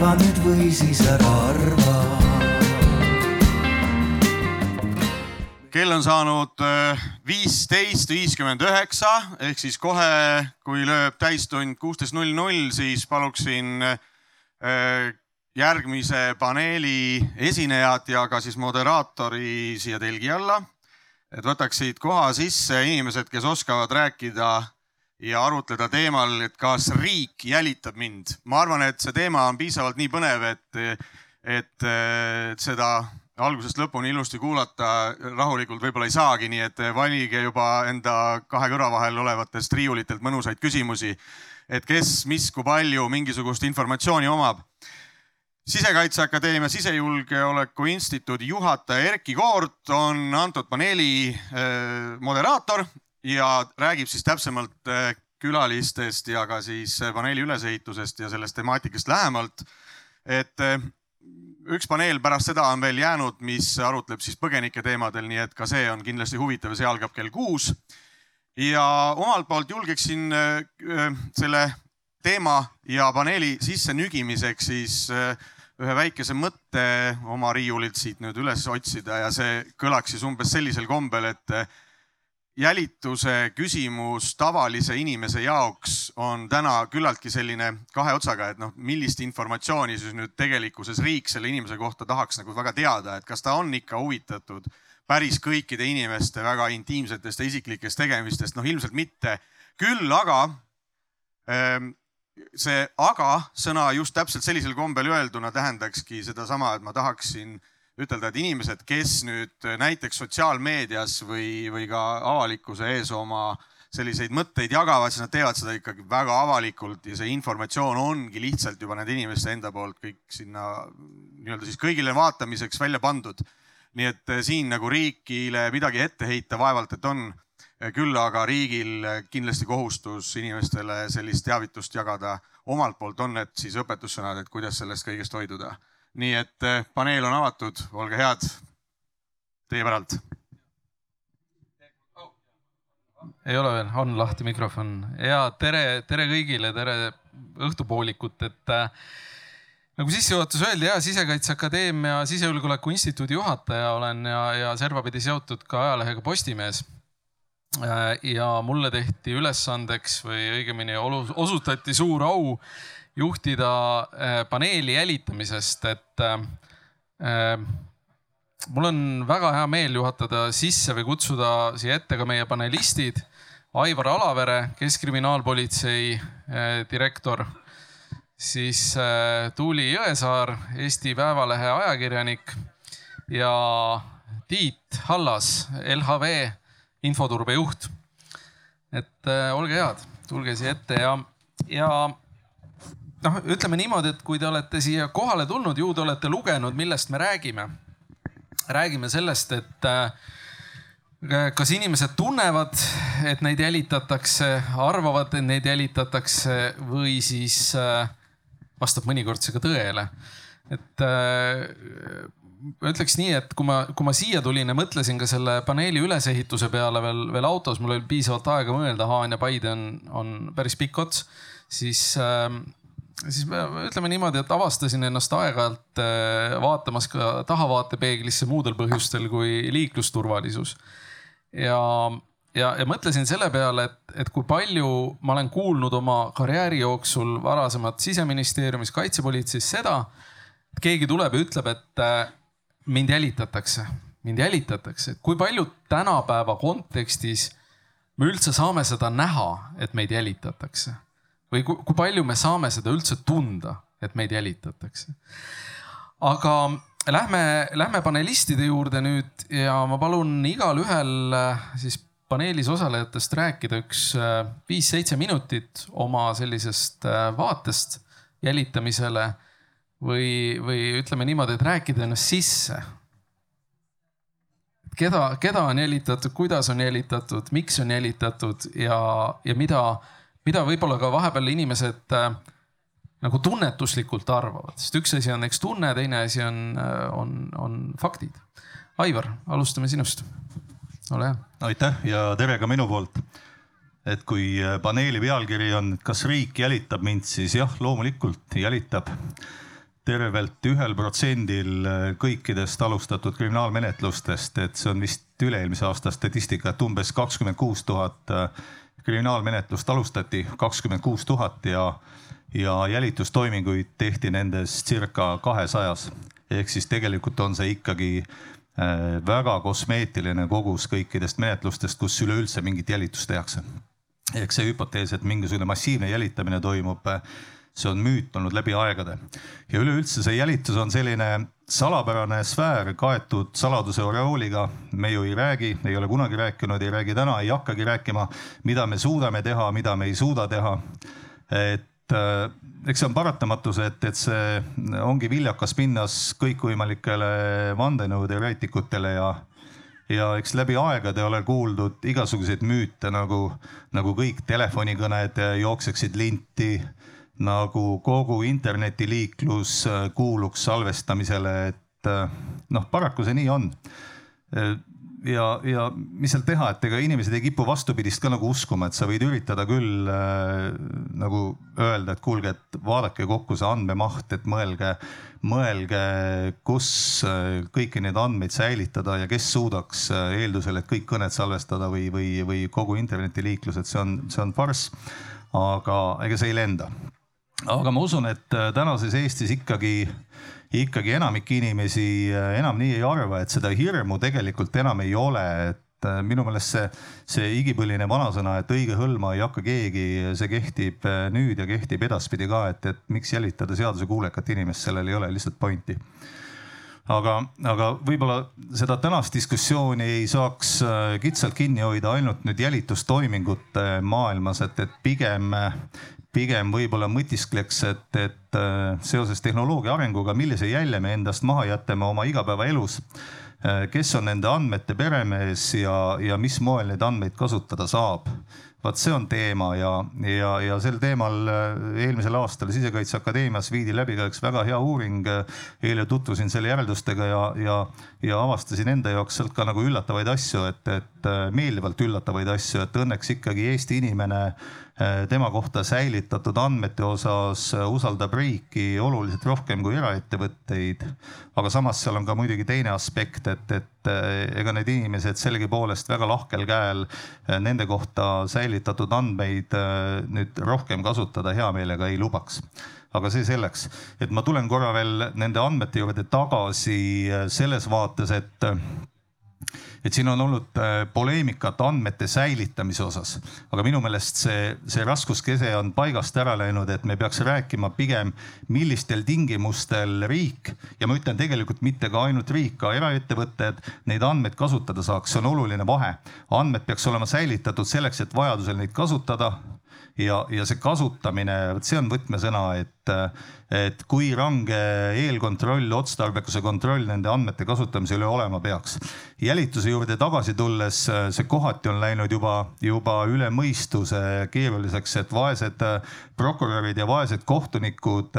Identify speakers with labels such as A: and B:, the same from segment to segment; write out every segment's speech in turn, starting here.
A: arva nüüd või siis ära arva
B: kell on saanud äh, viisteist viiskümmend üheksa ehk siis kohe, kui lööb täistund kuusteist null null, siis paluksin äh, järgmise paneeli esinejad ja ka siis moderaatori siia telgi alla. et võtaksid koha sisse inimesed, kes oskavad rääkida ja arutleda teemal, et kas riik jälitab mind. ma arvan, et see teema on piisavalt nii põnev, et, et, seda algusest lõpuni ilusti kuulata rahulikult võib-olla ei saagi, nii et valige juba enda kahe kõrva vahel olevatest riiulitelt mõnusaid küsimusi. et kes, mis, kui palju mingisugust informatsiooni omab. sisekaitseakadeemia Sisejulgeoleku Instituudi juhataja Erkki Koort on antud paneeli äh, moderaator ja räägib siis täpsemalt äh, külalistest ja ka siis paneeli ülesehitusest ja sellest temaatikast lähemalt. et äh, üks paneel pärast seda on veel jäänud, mis arutleb siis põgenike teemadel, nii et ka see on kindlasti huvitav see algab kell kuus. ja omalt poolt julgeksin äh, selle teema ja paneeli sisse nügimiseks siis äh, ühe väikese mõtte oma riiulilt siit nüüd üles otsida ja see kõlaks siis umbes sellisel kombel, et jälituse küsimus tavalise inimese jaoks on täna küllaltki selline kahe otsaga, et noh, millist informatsiooni siis nüüd tegelikkuses riik selle inimese kohta tahaks nagu väga teada, et kas ta on ikka huvitatud päris kõikide inimeste väga intiimsetest ja isiklikest tegemistest, noh ilmselt mitte. küll aga ähm, see aga sõna just täpselt sellisel kombel öelduna tähendakski sedasama, et ma tahaksin ütelda, et inimesed, kes nüüd näiteks sotsiaalmeedias või, või ka avalikkuse ees oma selliseid mõtteid jagavad, siis nad teevad seda ikkagi väga avalikult ja see informatsioon ongi lihtsalt juba nende inimeste enda poolt kõik sinna nii-öelda siis kõigile vaatamiseks välja pandud. nii et eh, siin nagu riigile midagi ette heita vaevalt, et on. küll aga riigil kindlasti kohustus inimestele sellist teavitust jagada omalt poolt on need siis õpetussõnad, et kuidas sellest kõigest hoiduda nii et eh, paneel on avatud, olge head, teie päralt.
C: ei ole veel, on lahti mikrofon. Ja tere, tere kõigile, tere õhtupoolikut, et äh, nagu sissejuhatuses öeldi ja Sisekaitseakadeemia Sisejulgeoleku Instituudi juhataja olen ja, ja servapidi seotud ka ajalehega Postimees. Äh,. ja mulle tehti ülesandeks või õigemini osutati suur au juhtida äh, paneeli jälitamisest, et äh, äh, mul on väga hea meel juhatada sisse või kutsuda siia ette ka meie panelistid. Aivar Alavere, Keskkriminaalpolitsei direktor, siis Tuuli Jõesaar, Eesti Päevalehe ajakirjanik ja Tiit Hallas, LHV infoturbejuht. et olge head, tulge siia ette ja, ja noh, ütleme niimoodi, et kui te olete siia kohale tulnud, ju te olete lugenud, millest me räägime. räägime sellest, et äh, kas inimesed tunnevad, et neid jälitatakse, arvavad, et neid jälitatakse või siis äh, vastab mõnikord see ka tõele. et äh, ma ütleks nii, et kui ma, kui ma siia tulin ja mõtlesin ka selle paneeli ülesehituse peale veel, veel autos, mul oli piisavalt aega mõelda, Haan ja Paide on, on päris pikk ots, siis äh, siis ütleme niimoodi, et avastasin ennast aeg-ajalt äh, vaatamas ka tahavaatepeeglisse muudel põhjustel kui liiklusturvalisus. ja, ja, ja mõtlesin selle peale, et, et kui palju ma olen kuulnud oma karjääri jooksul varasemat siseministeeriumis, kaitsepolitseis seda, et keegi tuleb ja ütleb, et äh, mind jälitatakse, mind jälitatakse, et kui palju tänapäeva kontekstis me üldse saame seda näha, et meid jälitatakse või kui, kui palju me saame seda üldse tunda, et meid jälitatakse. aga lähme, lähme panelistide juurde nüüd ja ma palun igalühel siis paneelis osalejatest rääkida üks viis-seitse minutit oma sellisest vaatest jälitamisele või, või ütleme niimoodi, et rääkida ennast sisse. keda, keda on jälitatud, kuidas on jälitatud, miks on jälitatud ja, ja mida mida võib-olla ka vahepeal inimesed äh, nagu tunnetuslikult arvavad, sest üks asi on eks tunne, teine asi on, äh, on, on faktid. Aivar, alustame sinust. ole hea.
D: aitäh ja tere ka minu poolt. et kui äh, paneeli pealkiri on, kas riik jälitab mind, siis jah, loomulikult jälitab. tervelt ühel protsendil kõikidest alustatud kriminaalmenetlustest, et see on vist üle-eelmise aasta statistika, et umbes kakskümmend kuus tuhat kriminaalmenetlust alustati, kakskümmend kuus tuhat ja, ja jälitustoiminguid tehti nendest circa kahesajas. ehk siis tegelikult on see ikkagi äh, väga kosmeetiline kogus kõikidest menetlustest, kus üleüldse mingit jälitust tehakse. ehk see hüpotees, et mingisugune massiivne jälitamine toimub äh, see on müüt olnud läbi aegade ja üleüldse see jälitus on selline salapärane sfäär kaetud saladuse oreooliga. me ju ei räägi, ei ole kunagi rääkinud, ei räägi täna, ei hakkagi rääkima, mida me suudame teha, mida me ei suuda teha. et äh, eks see on paratamatus, et, et see ongi viljakas pinnas kõikvõimalikele vandenõuteoreetikutele ja ja eks läbi aegade ole kuuldud igasuguseid müüte nagu, nagu kõik telefonikõned jookseksid linti nagu kogu internetiliiklus äh, kuuluks salvestamisele, et äh, noh, paraku see nii on. Äh, ja, ja mis seal teha, et ega inimesed ei kipu vastupidist ka nagu uskuma, et sa võid üritada küll nagu öelda, et kuulge, et vaadake kokku see andmemaht, et mõelge, mõelge, kus kõiki neid andmeid säilitada ja kes suudaks eeldusel, et kõik kõned salvestada või, või, või kogu internetiliiklus, et see on, see on farss. aga ega see ei lenda aga ma usun, et äh, tänases Eestis ikkagi, ikkagi enamik inimesi äh, enam nii ei arva, et seda hirmu tegelikult enam ei ole, et äh, minu meelest see, see igipõline vanasõna, et õige hõlma ei hakka keegi, see kehtib nüüd ja kehtib edaspidi ka, et, et miks jälitada seadusekuulekat inimest, sellel ei ole lihtsalt pointi. Aga, aga võib-olla seda tänast diskussiooni ei saaks kitsalt kinni hoida ainult nüüd jälitustoimingute maailmas, et, et pigem, pigem võib-olla mõtiskleks, et, et äh, seoses tehnoloogia arenguga, millise jälje me endast maha jätame oma igapäevaelus. Äh, kes on nende andmete peremees ja, ja mis moel neid andmeid kasutada saab vaat see on teema ja, ja, ja sel teemal äh, eelmisel aastal Sisekaitseakadeemias viidi läbi ka üks väga hea uuring. eile tutvusin selle järeldustega ja, ja, ja avastasin enda jaoks sealt ka nagu üllatavaid asju, et, et meeldivalt üllatavaid asju, et õnneks ikkagi Eesti inimene tema kohta säilitatud andmete osas äh, usaldab riiki oluliselt rohkem kui eraettevõtteid. aga samas seal on ka muidugi teine aspekt, et, et äh, ega need inimesed sellegipoolest väga lahkel käel nende kohta säilitatud andmeid nüüd rohkem kasutada hea meelega ei lubaks aga see selleks, et ma tulen korra veel nende andmete juurde tagasi selles vaates, et et siin on olnud äh, poleemikat andmete säilitamise osas, aga minu meelest see, see raskuskese on paigast ära läinud, et me peaks rääkima pigem, millistel tingimustel riik ja ma ütlen tegelikult mitte ka ainult riik, ka eraettevõtted neid andmeid kasutada saaks, see on oluline vahe. andmed peaks olema säilitatud selleks, et vajadusel neid kasutada. Ja, ja see kasutamine, vot see on võtmesõna, et, et kui range eelkontroll, otstarbekuse kontroll nende andmete kasutamisel olema peaks. jälituse juurde tagasi tulles, see kohati on läinud juba, juba üle mõistuse keeruliseks, et vaesed prokurörid ja vaesed kohtunikud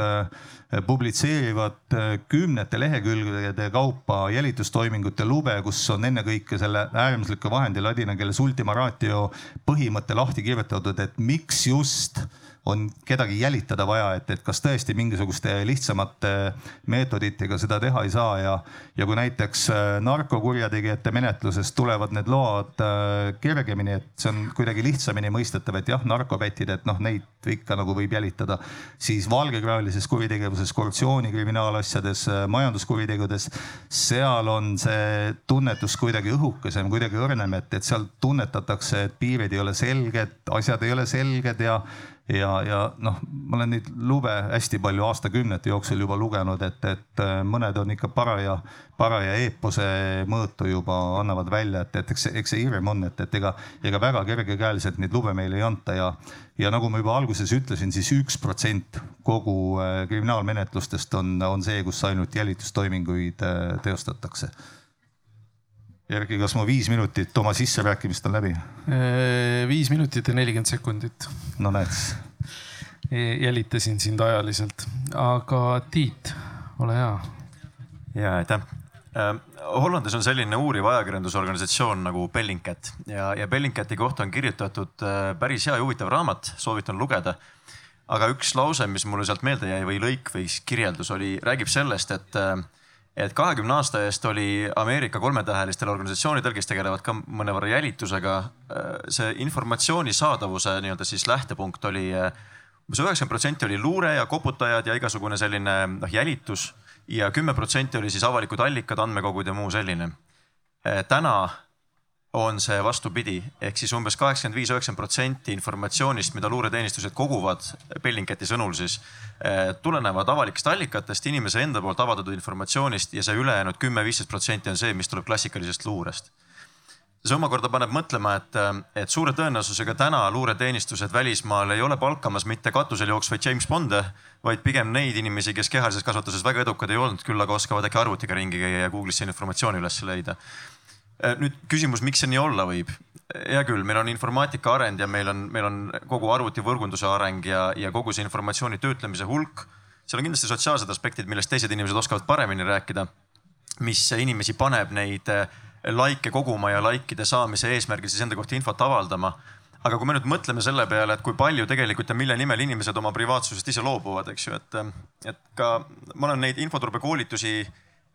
D: publitseerivad äh, kümnete lehekülgede kaupa jälitustoimingute lube, kus on ennekõike selle äärmusliku vahendi ladina keeles ultima ratio põhimõte lahti kirjutatud, et miks just on kedagi jälitada vaja, et, et kas tõesti mingisuguste lihtsamate meetoditega seda teha ei saa ja, ja kui näiteks äh, narkokurjategijate menetluses tulevad need load äh, kergemini, et see on kuidagi lihtsamini mõistetav, et jah, narkopätid, et noh, neid ikka nagu võib jälitada, siis valgekraelises kuritegevuses, korruptsiooni kriminaalasjades, äh, majanduskuritegudes, seal on see tunnetus kuidagi õhukesem, kuidagi õrnem, et, et seal tunnetatakse, et piirid ei ole selged, asjad ei ole selged ja ja, ja noh, ma olen neid lube hästi palju aastakümnete jooksul juba lugenud, et, et äh, mõned on ikka paraja, paraja eepose mõõtu juba annavad välja, et, et eks, eks see hirm on, et, et ega, ega väga kergekäeliselt neid lube meile ei anta ja, ja nagu ma juba alguses ütlesin siis, siis üks protsent kogu äh, kriminaalmenetlustest on, on see, kus ainult jälitustoiminguid äh, teostatakse Erki, kas mu viis minutit oma sisserääkimist on läbi?
C: Äh, viis minutit ja nelikümmend sekundit.
D: no näed.
C: jälitasin sind ajaliselt, aga Tiit, ole hea.
E: ja aitäh. Äh, Hollandis on selline uuriv ajakirjandusorganisatsioon nagu Bellingcat ja, ja Bellingcati kohta on kirjutatud äh, päris hea ja huvitav raamat, soovitan lugeda aga üks lause, mis mulle sealt meelde jäi või lõik või kirjeldus oli, räägib sellest, et et kahekümne aasta eest oli Ameerika kolmetähelistel organisatsioonidel, kes tegelevad ka mõnevõrra jälitusega, see informatsiooni saadavuse nii-öelda siis lähtepunkt oli umbes üheksakümmend protsenti oli luure ja koputajad ja igasugune selline noh jälitus ja kümme protsenti oli siis avalikud allikad, andmekogud ja muu selline. täna on see vastupidi, ehk siis umbes kaheksakümmend viis, üheksakümmend protsenti informatsioonist, mida luureteenistused koguvad, Bellingcati sõnul siis, eh, tulenevad avalikest allikatest, inimese enda poolt avaldatud informatsioonist ja see ülejäänud kümme, viisteist protsenti on see, mis tuleb klassikalisest luurest. see omakorda paneb mõtlema, et, et suure tõenäosusega täna luureteenistused välismaal ei ole palkamas mitte katusel jooksvaid James Bond'e, vaid pigem neid inimesi, kes kehalises kasvatuses väga edukad ei olnud, küll aga oskavad äkki arvutiga ringi käia ja Google'isse informatsiooni üles leida nüüd küsimus, miks see nii olla võib? hea küll, meil on informaatika areng ja meil on, meil on kogu arvutivõrgunduse areng ja, ja kogu see informatsiooni töötlemise hulk. seal on kindlasti sotsiaalsed aspektid, millest teised inimesed oskavad paremini rääkida. mis inimesi paneb neid äh, likee koguma ja likeide saamise eesmärgil siis enda kohta infot avaldama. aga kui me nüüd mõtleme selle peale, et kui palju tegelikult ja mille nimel inimesed oma privaatsusest ise loobuvad, eks ju, et, et ka ma olen neid infoturbekoolitusi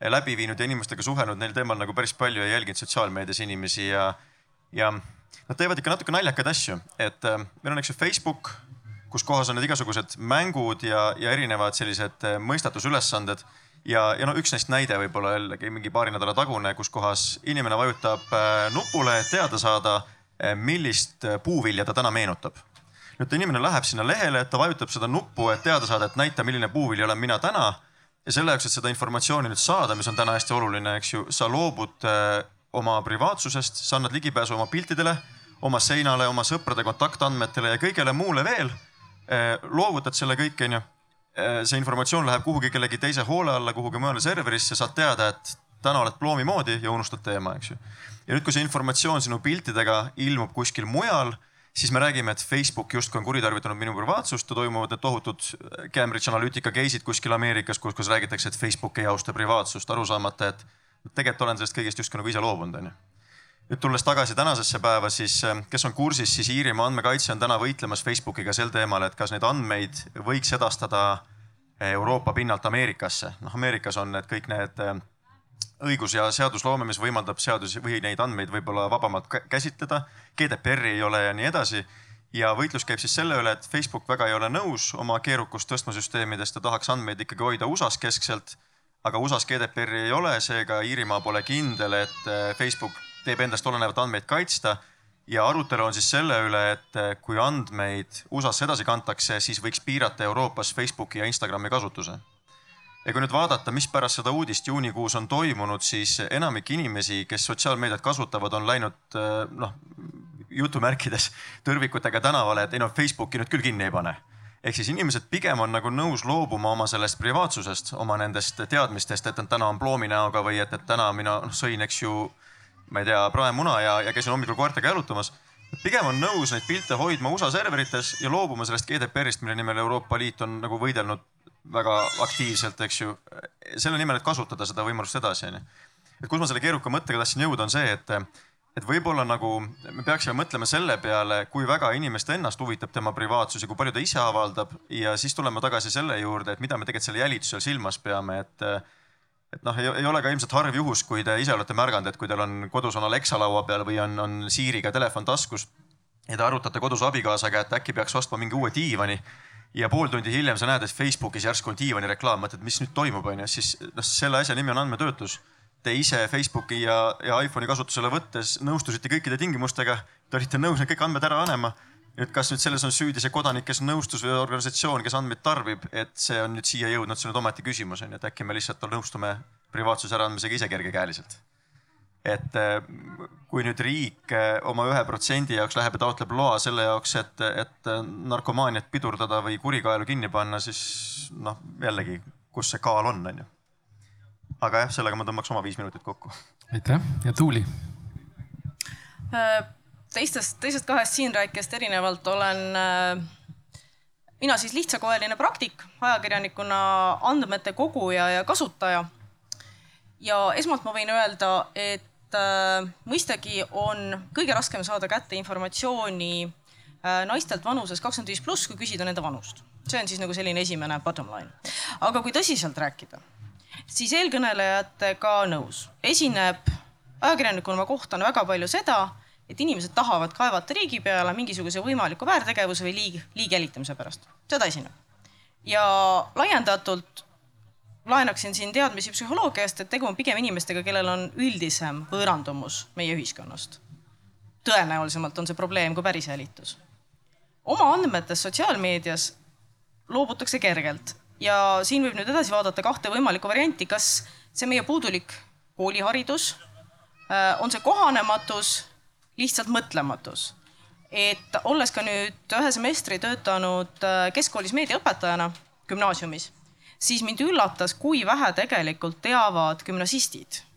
E: läbi viinud ja inimestega suhelnud neil teemal nagu päris palju ja jälginud sotsiaalmeedias inimesi ja, ja nad teevad ikka natuke naljakaid asju, et äh, meil on, eks ju, Facebook, kus kohas on need igasugused mängud ja, ja erinevad sellised äh, mõistatusülesanded. ja, ja no üks neist näide võib-olla jällegi mingi paari nädala tagune, kus kohas inimene vajutab äh, nupule, et teada saada, millist puuvilja ta täna meenutab. Nüüd inimene läheb sinna lehele, ta vajutab seda nuppu, et teada saada, et näita, milline puuvilja olen mina täna ja selle jaoks, et seda informatsiooni nüüd saada, mis on täna hästi oluline, eks ju, sa loobud äh, oma privaatsusest, sa annad ligipääsu oma piltidele, oma seinale, oma sõprade kontaktandmetele ja kõigele muule veel. Äh, loovutad selle kõik, onju. Äh, see informatsioon läheb kuhugi kellegi teise hoole alla, kuhugi mujale serverisse, saad teada, et täna oled ploomi moodi ja unustad teema, eks ju. ja nüüd, kui see informatsioon sinu piltidega ilmub kuskil mujal siis me räägime, et Facebook justkui on kuritarvitanud minu privaatsust ja toimuvad need tohutud Cambridge Analytica case'id kuskil Ameerikas, kus, kus räägitakse, et Facebook ei austa privaatsust, aru saamata, et tegelikult olen sellest kõigest justkui nagu ise loobunud, onju. nüüd tulles tagasi tänasesse päeva, siis kes on kursis, siis Iirimaa andmekaitse on täna võitlemas Facebookiga sel teemal, et kas neid andmeid võiks edastada Euroopa pinnalt Ameerikasse. noh, Ameerikas on need kõik need õigus- ja seadusloome, mis võimaldab seadusi või neid andmeid võib-olla vabamalt käsitleda. GDPR-i ei ole ja nii edasi. ja võitlus käib siis selle üle, et Facebook väga ei ole nõus oma keerukust tõstma süsteemidest ja tahaks andmeid ikkagi hoida USA-s keskselt. aga USA-s GDPR-i ei ole, seega Iirimaa pole kindel, et eh, Facebook teeb endast olenevat andmeid kaitsta ja arutelu on siis selle üle, et eh, kui andmeid USA-sse edasi kantakse, siis võiks piirata Euroopas Facebooki ja Instagrami kasutuse ja kui nüüd vaadata, mis pärast seda uudist juunikuus on toimunud, siis enamik inimesi, kes sotsiaalmeediat kasutavad, on läinud äh, noh, jutumärkides tõrvikutega tänavale, et ei noh, Facebooki nüüd küll kinni ei pane. ehk siis inimesed pigem on nagu nõus loobuma oma sellest privaatsusest, oma nendest teadmistest, et täna on ploomi näoga või et, et täna mina noh, sõin, eks ju, ma ei tea, praemuna ja, ja käisin hommikul koertega jalutamas pigem on nõus neid pilte hoidma USA serverites ja loobuma sellest GDPR-ist, mille nimel Euroopa Liit on nagu võidelnud väga aktiivselt, eks ju, selle nimel, et kasutada seda võimalust edasi, onju. et kus ma selle keeruka mõttega tahtsin jõuda, on see, et, et võib-olla nagu me peaksime mõtlema selle peale, kui väga inimest ennast huvitab tema privaatsus ja kui palju ta ise avaldab. Ja siis tulema tagasi selle juurde, et mida me tegelikult selle jälitusel silmas peame, et et noh, ei ole ka ilmselt harv juhus, kui te ise olete märganud, et kui teil on kodus on Alexa laua peal või on, on Siiriga telefon taskus ja te arutate kodus abikaasaga, et äkki peaks ostma mingi uue diivani ja pool tundi hiljem sa näed, et Facebookis järsku on diivani reklaam, mõtled, mis nüüd toimub, onju, siis noh, selle asja nimi on andmetöötlus. Te ise Facebooki ja, ja iPhone'i kasutusele võttes nõustusite kõikide tingimustega, te olite nõus need kõik andmed ära panema. nüüd, kas nüüd selles on süüdi see kodanik, kes nõustus või organisatsioon, kes andmeid tarbib, et see on nüüd siia jõudnud, see on nüüd omaette küsimus on ju, et äkki me lihtsalt nõustume privaatsuse äraandmisega ise kergekäeliselt et äh, kui nüüd riik äh, oma ühe protsendi jaoks läheb ja taotleb loa selle jaoks, et, et äh, narkomaaniat pidurdada või kurikaelu kinni panna, siis noh, jällegi, kus see kaal on, on ju. aga jah, sellega ma tõmbaks oma viis minutit kokku.
C: aitäh ja Tuuli.
F: teistest, teisest kahest siin rääkijast erinevalt olen mina siis lihtsakoeline praktik, ajakirjanikuna andmete koguja ja kasutaja. ja esmalt ma võin öelda, et äh, mõistagi on kõige raskem saada kätte informatsiooni äh, naistelt vanuses kakskümmend viis pluss, kui küsida nende vanust. see on siis nagu selline esimene bottom line. aga kui tõsiselt rääkida, siis eelkõnelejatega nõus, esineb ajakirjanikuna ma kohtan väga palju seda, et inimesed tahavad kaevata riigi peale mingisuguse võimaliku väärtegevuse või liig, liigjälitamise pärast, seda esineb. ja laiendatult laenaksin siin teadmisi psühholoogiast, et tegu on pigem inimestega, kellel on üldisem võõrandumus meie ühiskonnast. tõenäolisemalt on see probleem kui päris jälitus. oma andmetes sotsiaalmeedias loobutakse kergelt ja siin võib nüüd edasi vaadata kahte võimalikku varianti, kas see meie puudulik kooliharidus, äh, on see kohanematus, lihtsalt mõtlematus. et olles ka nüüd ühe semestri töötanud äh, keskkoolis meediaõpetajana gümnaasiumis siis mind üllatas, kui vähe tegelikult teavad gümnasistid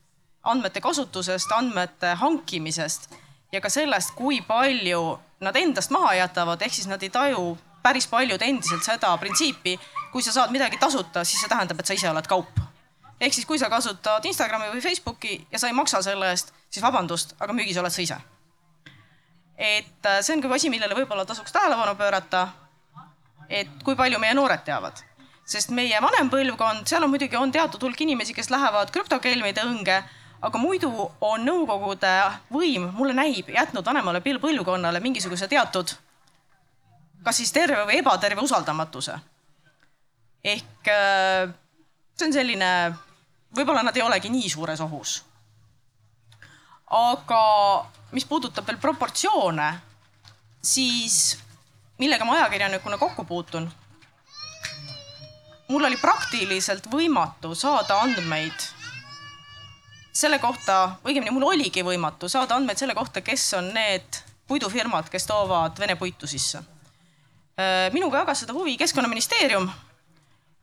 F: andmete kasutusest, andmete hankimisest ja ka sellest, kui palju nad endast maha jätavad, ehk siis nad ei taju päris paljud endiselt seda printsiipi, kui sa saad midagi tasuta, siis see tähendab, et sa ise oled kaup. ehk siis, kui sa kasutad Instagrami või Facebooki ja sa ei maksa selle eest, siis vabandust, aga müügis oled sa ise. et äh, see on ka asi, millele võib-olla tasuks tähelepanu pöörata. et kui palju meie noored teavad sest meie vanem põlvkond, seal on muidugi on teatud hulk inimesi, kes lähevad krüptokelmide õnge, aga muidu on Nõukogude võim, mulle näib, jätnud vanemale põlvkonnale mingisuguse teatud kas siis terve või ebaterve usaldamatuse. ehk äh, see on selline, võib-olla nad ei olegi nii suures ohus. aga mis puudutab veel proportsioone, siis millega ma ajakirjanikuna kokku puutun mul oli praktiliselt võimatu saada andmeid selle kohta, õigemini mul oligi võimatu saada andmeid selle kohta, kes on need puidufirmad, kes toovad Vene puitu sisse. Äh, minuga jagas seda huvi Keskkonnaministeerium,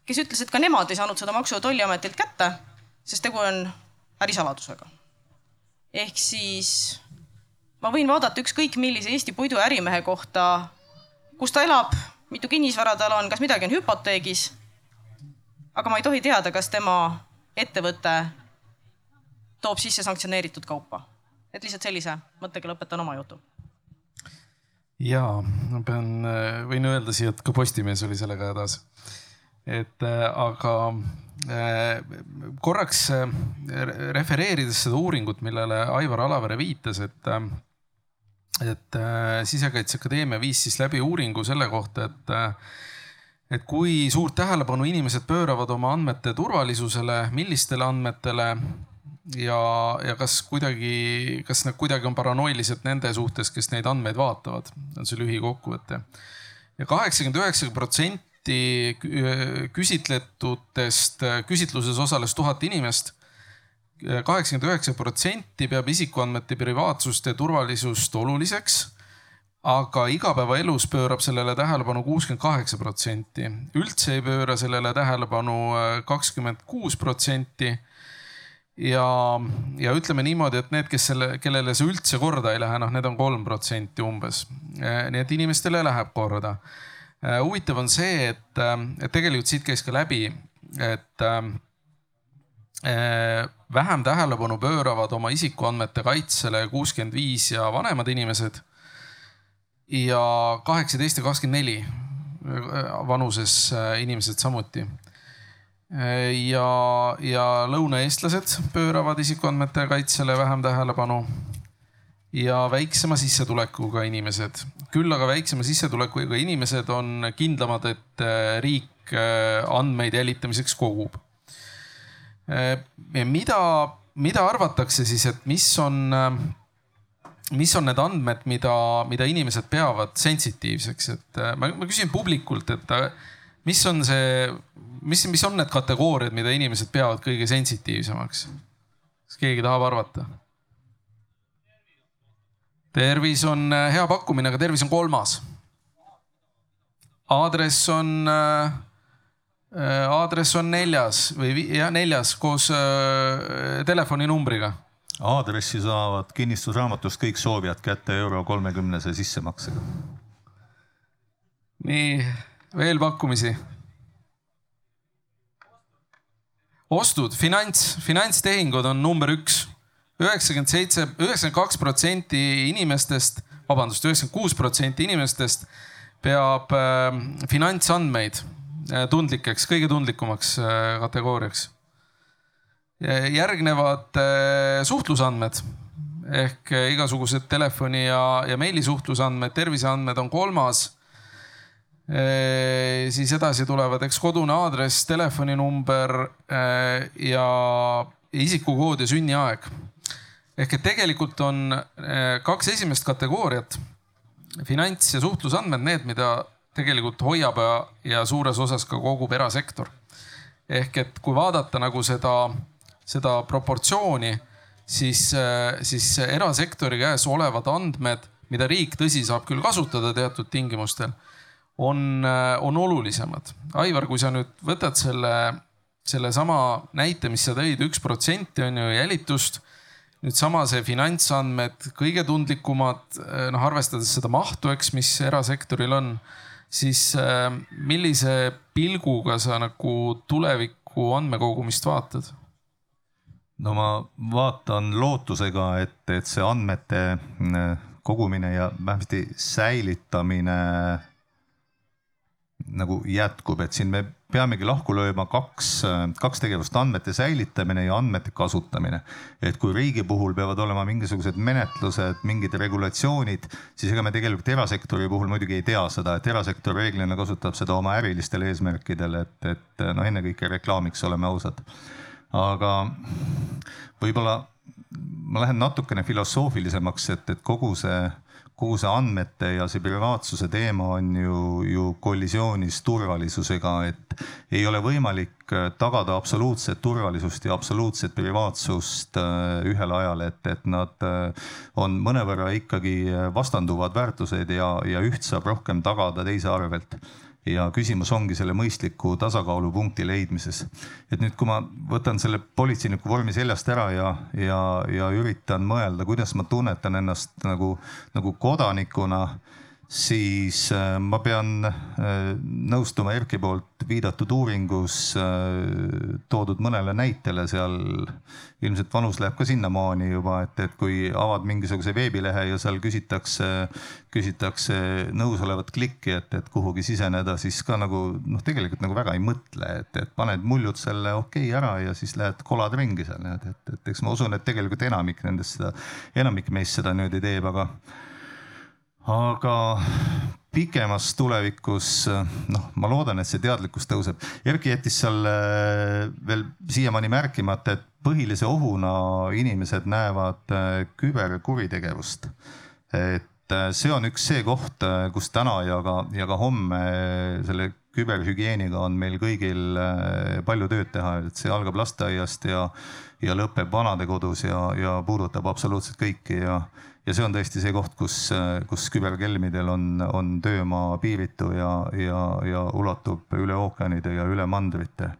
F: kes ütles, et ka nemad ei saanud seda Maksu- ja Tolliametilt kätte, sest tegu on ärisaladusega. ehk siis ma võin vaadata ükskõik millise Eesti puiduärimehe kohta, kus ta elab, mitu kinnisvara tal on, kas midagi on hüpoteegis aga ma ei tohi teada, kas tema ettevõte toob sisse sanktsioneeritud kaupa. et lihtsalt sellise mõttega lõpetan oma jutu.
C: ja ma pean, võin öelda siia, et ka Postimees oli sellega hädas. et äh, aga äh, korraks äh, refereerides seda uuringut, millele Aivar Alavere viitas, et et Sisekaitseakadeemia viis siis läbi uuringu selle kohta, et et kui suurt tähelepanu inimesed pööravad oma andmete turvalisusele, millistele andmetele ja, ja kas kuidagi, kas nad kuidagi on paranoilised nende suhtes, kes neid andmeid vaatavad, on see lühikokkuvõte. ja kaheksakümmend üheksa protsenti küsitletutest, küsitluses osales tuhat inimest. Kaheksakümmend üheksa protsenti peab isikuandmete privaatsust ja turvalisust oluliseks aga igapäevaelus pöörab sellele tähelepanu kuuskümmend kaheksa protsenti, üldse ei pööra sellele tähelepanu äh, kakskümmend kuus protsenti. ja, ja ütleme niimoodi, et need, kes selle, kellele see üldse korda ei lähe, noh, need on kolm protsenti umbes. Äh, nii et inimestele läheb korda. Äh, huvitav on see, et, et tegelikult siit käis ka läbi, et vähem tähelepanu pööravad oma isikuandmete kaitsele kuuskümmend viis ja vanemad inimesed ja kaheksateist ja kakskümmend neli vanuses äh, inimesed samuti. ja, ja lõunaeestlased pööravad isikuandmete kaitsele vähem tähelepanu ja väiksema sissetulekuga inimesed. küll aga väiksema sissetulekuga inimesed on kindlamad, et äh, riik äh, andmeid jälitamiseks kogub. mida, mida arvatakse siis, et mis on mis on need andmed, mida, mida inimesed peavad sensitiivseks, et äh, ma, ma küsin publikult, et äh, mis on see, mis, mis on need kategooriad, mida inimesed peavad kõige sensitiivsemaks? kas keegi tahab arvata? tervis on äh, hea pakkumine, aga tervis on kolmas. aadress on äh,, aadress on neljas või jah, neljas koos äh, telefoninumbriga
D: aadressi saavad kinnistusraamatust kõik soovijad kätte euro kolmekümnese sissemaksega.
C: nii, veel pakkumisi? ostud, finants, finantstehingud on number üks. üheksakümmend seitse, üheksakümmend kaks protsenti inimestest vabandust, üheksakümmend kuus protsenti inimestest peab äh, finantsandmeid äh, tundlikeks, kõige tundlikumaks äh, kategooriaks. Järgnevad äh, suhtlusandmed ehk äh, igasugused telefoni ja, ja meilisuhtlusandmed, terviseandmed on kolmas Ee, siis edasi tulevad, eks kodune aadress, telefoninumber ja isikukood ja sünniaeg. ehk et tegelikult on kaks esimest kategooriat, finants ja suhtlusandmed, need, mida tegelikult hoiab ja, ja suures osas ka kogub erasektor. ehk et kui vaadata nagu seda, seda proportsiooni, siis, siis erasektori käes olevad andmed, mida riik, tõsi, saab küll kasutada teatud tingimustel on, on olulisemad. Aivar, kui sa nüüd võtad selle, sellesama näite, mis sa tõid, üks protsenti on ju jälitust. nüüd sama see finantsandmed, kõige tundlikumad, noh arvestades seda mahtu, eks, mis erasektoril on, siis millise pilguga sa nagu tuleviku andmekogumist vaatad?
D: No ma vaatan lootusega, et, et see andmete kogumine ja vähemasti säilitamine nagu jätkub, et siin me peamegi lahku lööma kaks, kaks tegevust, andmete säilitamine ja andmete kasutamine. et kui riigi puhul peavad olema mingisugused menetlused, mingid regulatsioonid, siis ega me tegelikult erasektori puhul muidugi ei tea seda, et erasektor reeglina kasutab seda oma ärilistel eesmärkidel, et, et no ennekõike reklaamiks, oleme ausad. Aga võib-olla ma lähen natukene filosoofilisemaks, et, et kogu see kogu see andmete ja see privaatsuse teema on ju, ju kollisioonis turvalisusega, et ei ole võimalik äh, tagada absoluutset turvalisust ja absoluutset privaatsust äh, ühel ajal, et, et nad äh, on mõnevõrra ikkagi vastanduvad väärtused ja, ja üht saab rohkem tagada teise arvelt ja küsimus ongi selle mõistliku tasakaalupunkti leidmises. et nüüd, kui ma võtan selle politseiniku vormi seljast ära ja, ja, ja üritan mõelda, kuidas ma tunnetan ennast nagu, nagu kodanikuna siis äh, ma pean äh, nõustuma Erki poolt viidatud uuringus äh, toodud mõnele näitele seal. ilmselt vanus läheb ka sinnamaani juba, et, et kui avad mingisuguse veebilehe ja seal küsitakse, küsitakse nõusolevat klikki, et, et kuhugi siseneda, siis ka nagu noh, tegelikult nagu väga ei mõtle, et, et paned muljud selle okei okay ära ja siis lähed kolad ringi seal, et, et, et eks ma usun, et tegelikult enamik nendest seda, enamik meist seda niimoodi teeb, aga aga pikemas tulevikus noh, ma loodan, et see teadlikkus tõuseb. Erki jättis seal äh, veel siiamaani märkimata, et põhilise ohuna inimesed näevad äh, küberkuritegevust. et äh, see on üks see koht, kus täna ja ka, ja ka homme selle küberhügieeniga on meil kõigil palju tööd teha, et see algab lasteaiast ja, ja lõpeb vanadekodus ja, ja puudutab absoluutselt kõiki ja ja see on tõesti see koht, kus, kus küberkelmidel on, on töömaa piiritu ja, ja, ja ulatub üle ookeanide ja üle mandrite.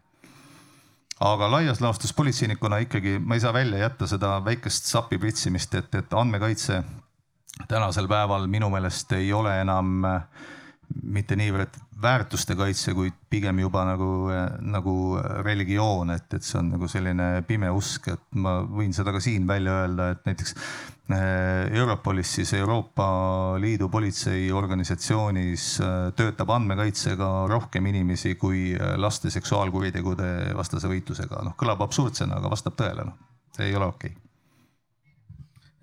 D: aga laias laastus politseinikuna ikkagi ma ei saa välja jätta seda väikest sapi pritsimist, et, et andmekaitse tänasel päeval minu meelest ei ole enam mitte niivõrd väärtuste kaitse, kuid pigem juba nagu, nagu religioon, et, et see on nagu selline pime usk, et ma võin seda ka siin välja öelda, et näiteks eh, Europolis siis Euroopa Liidu politseiorganisatsioonis eh, töötab andmekaitsega rohkem inimesi kui eh, laste seksuaalkuritegude vastase võitlusega. noh, kõlab absurdsena, aga vastab tõele, noh, see ei ole okei okay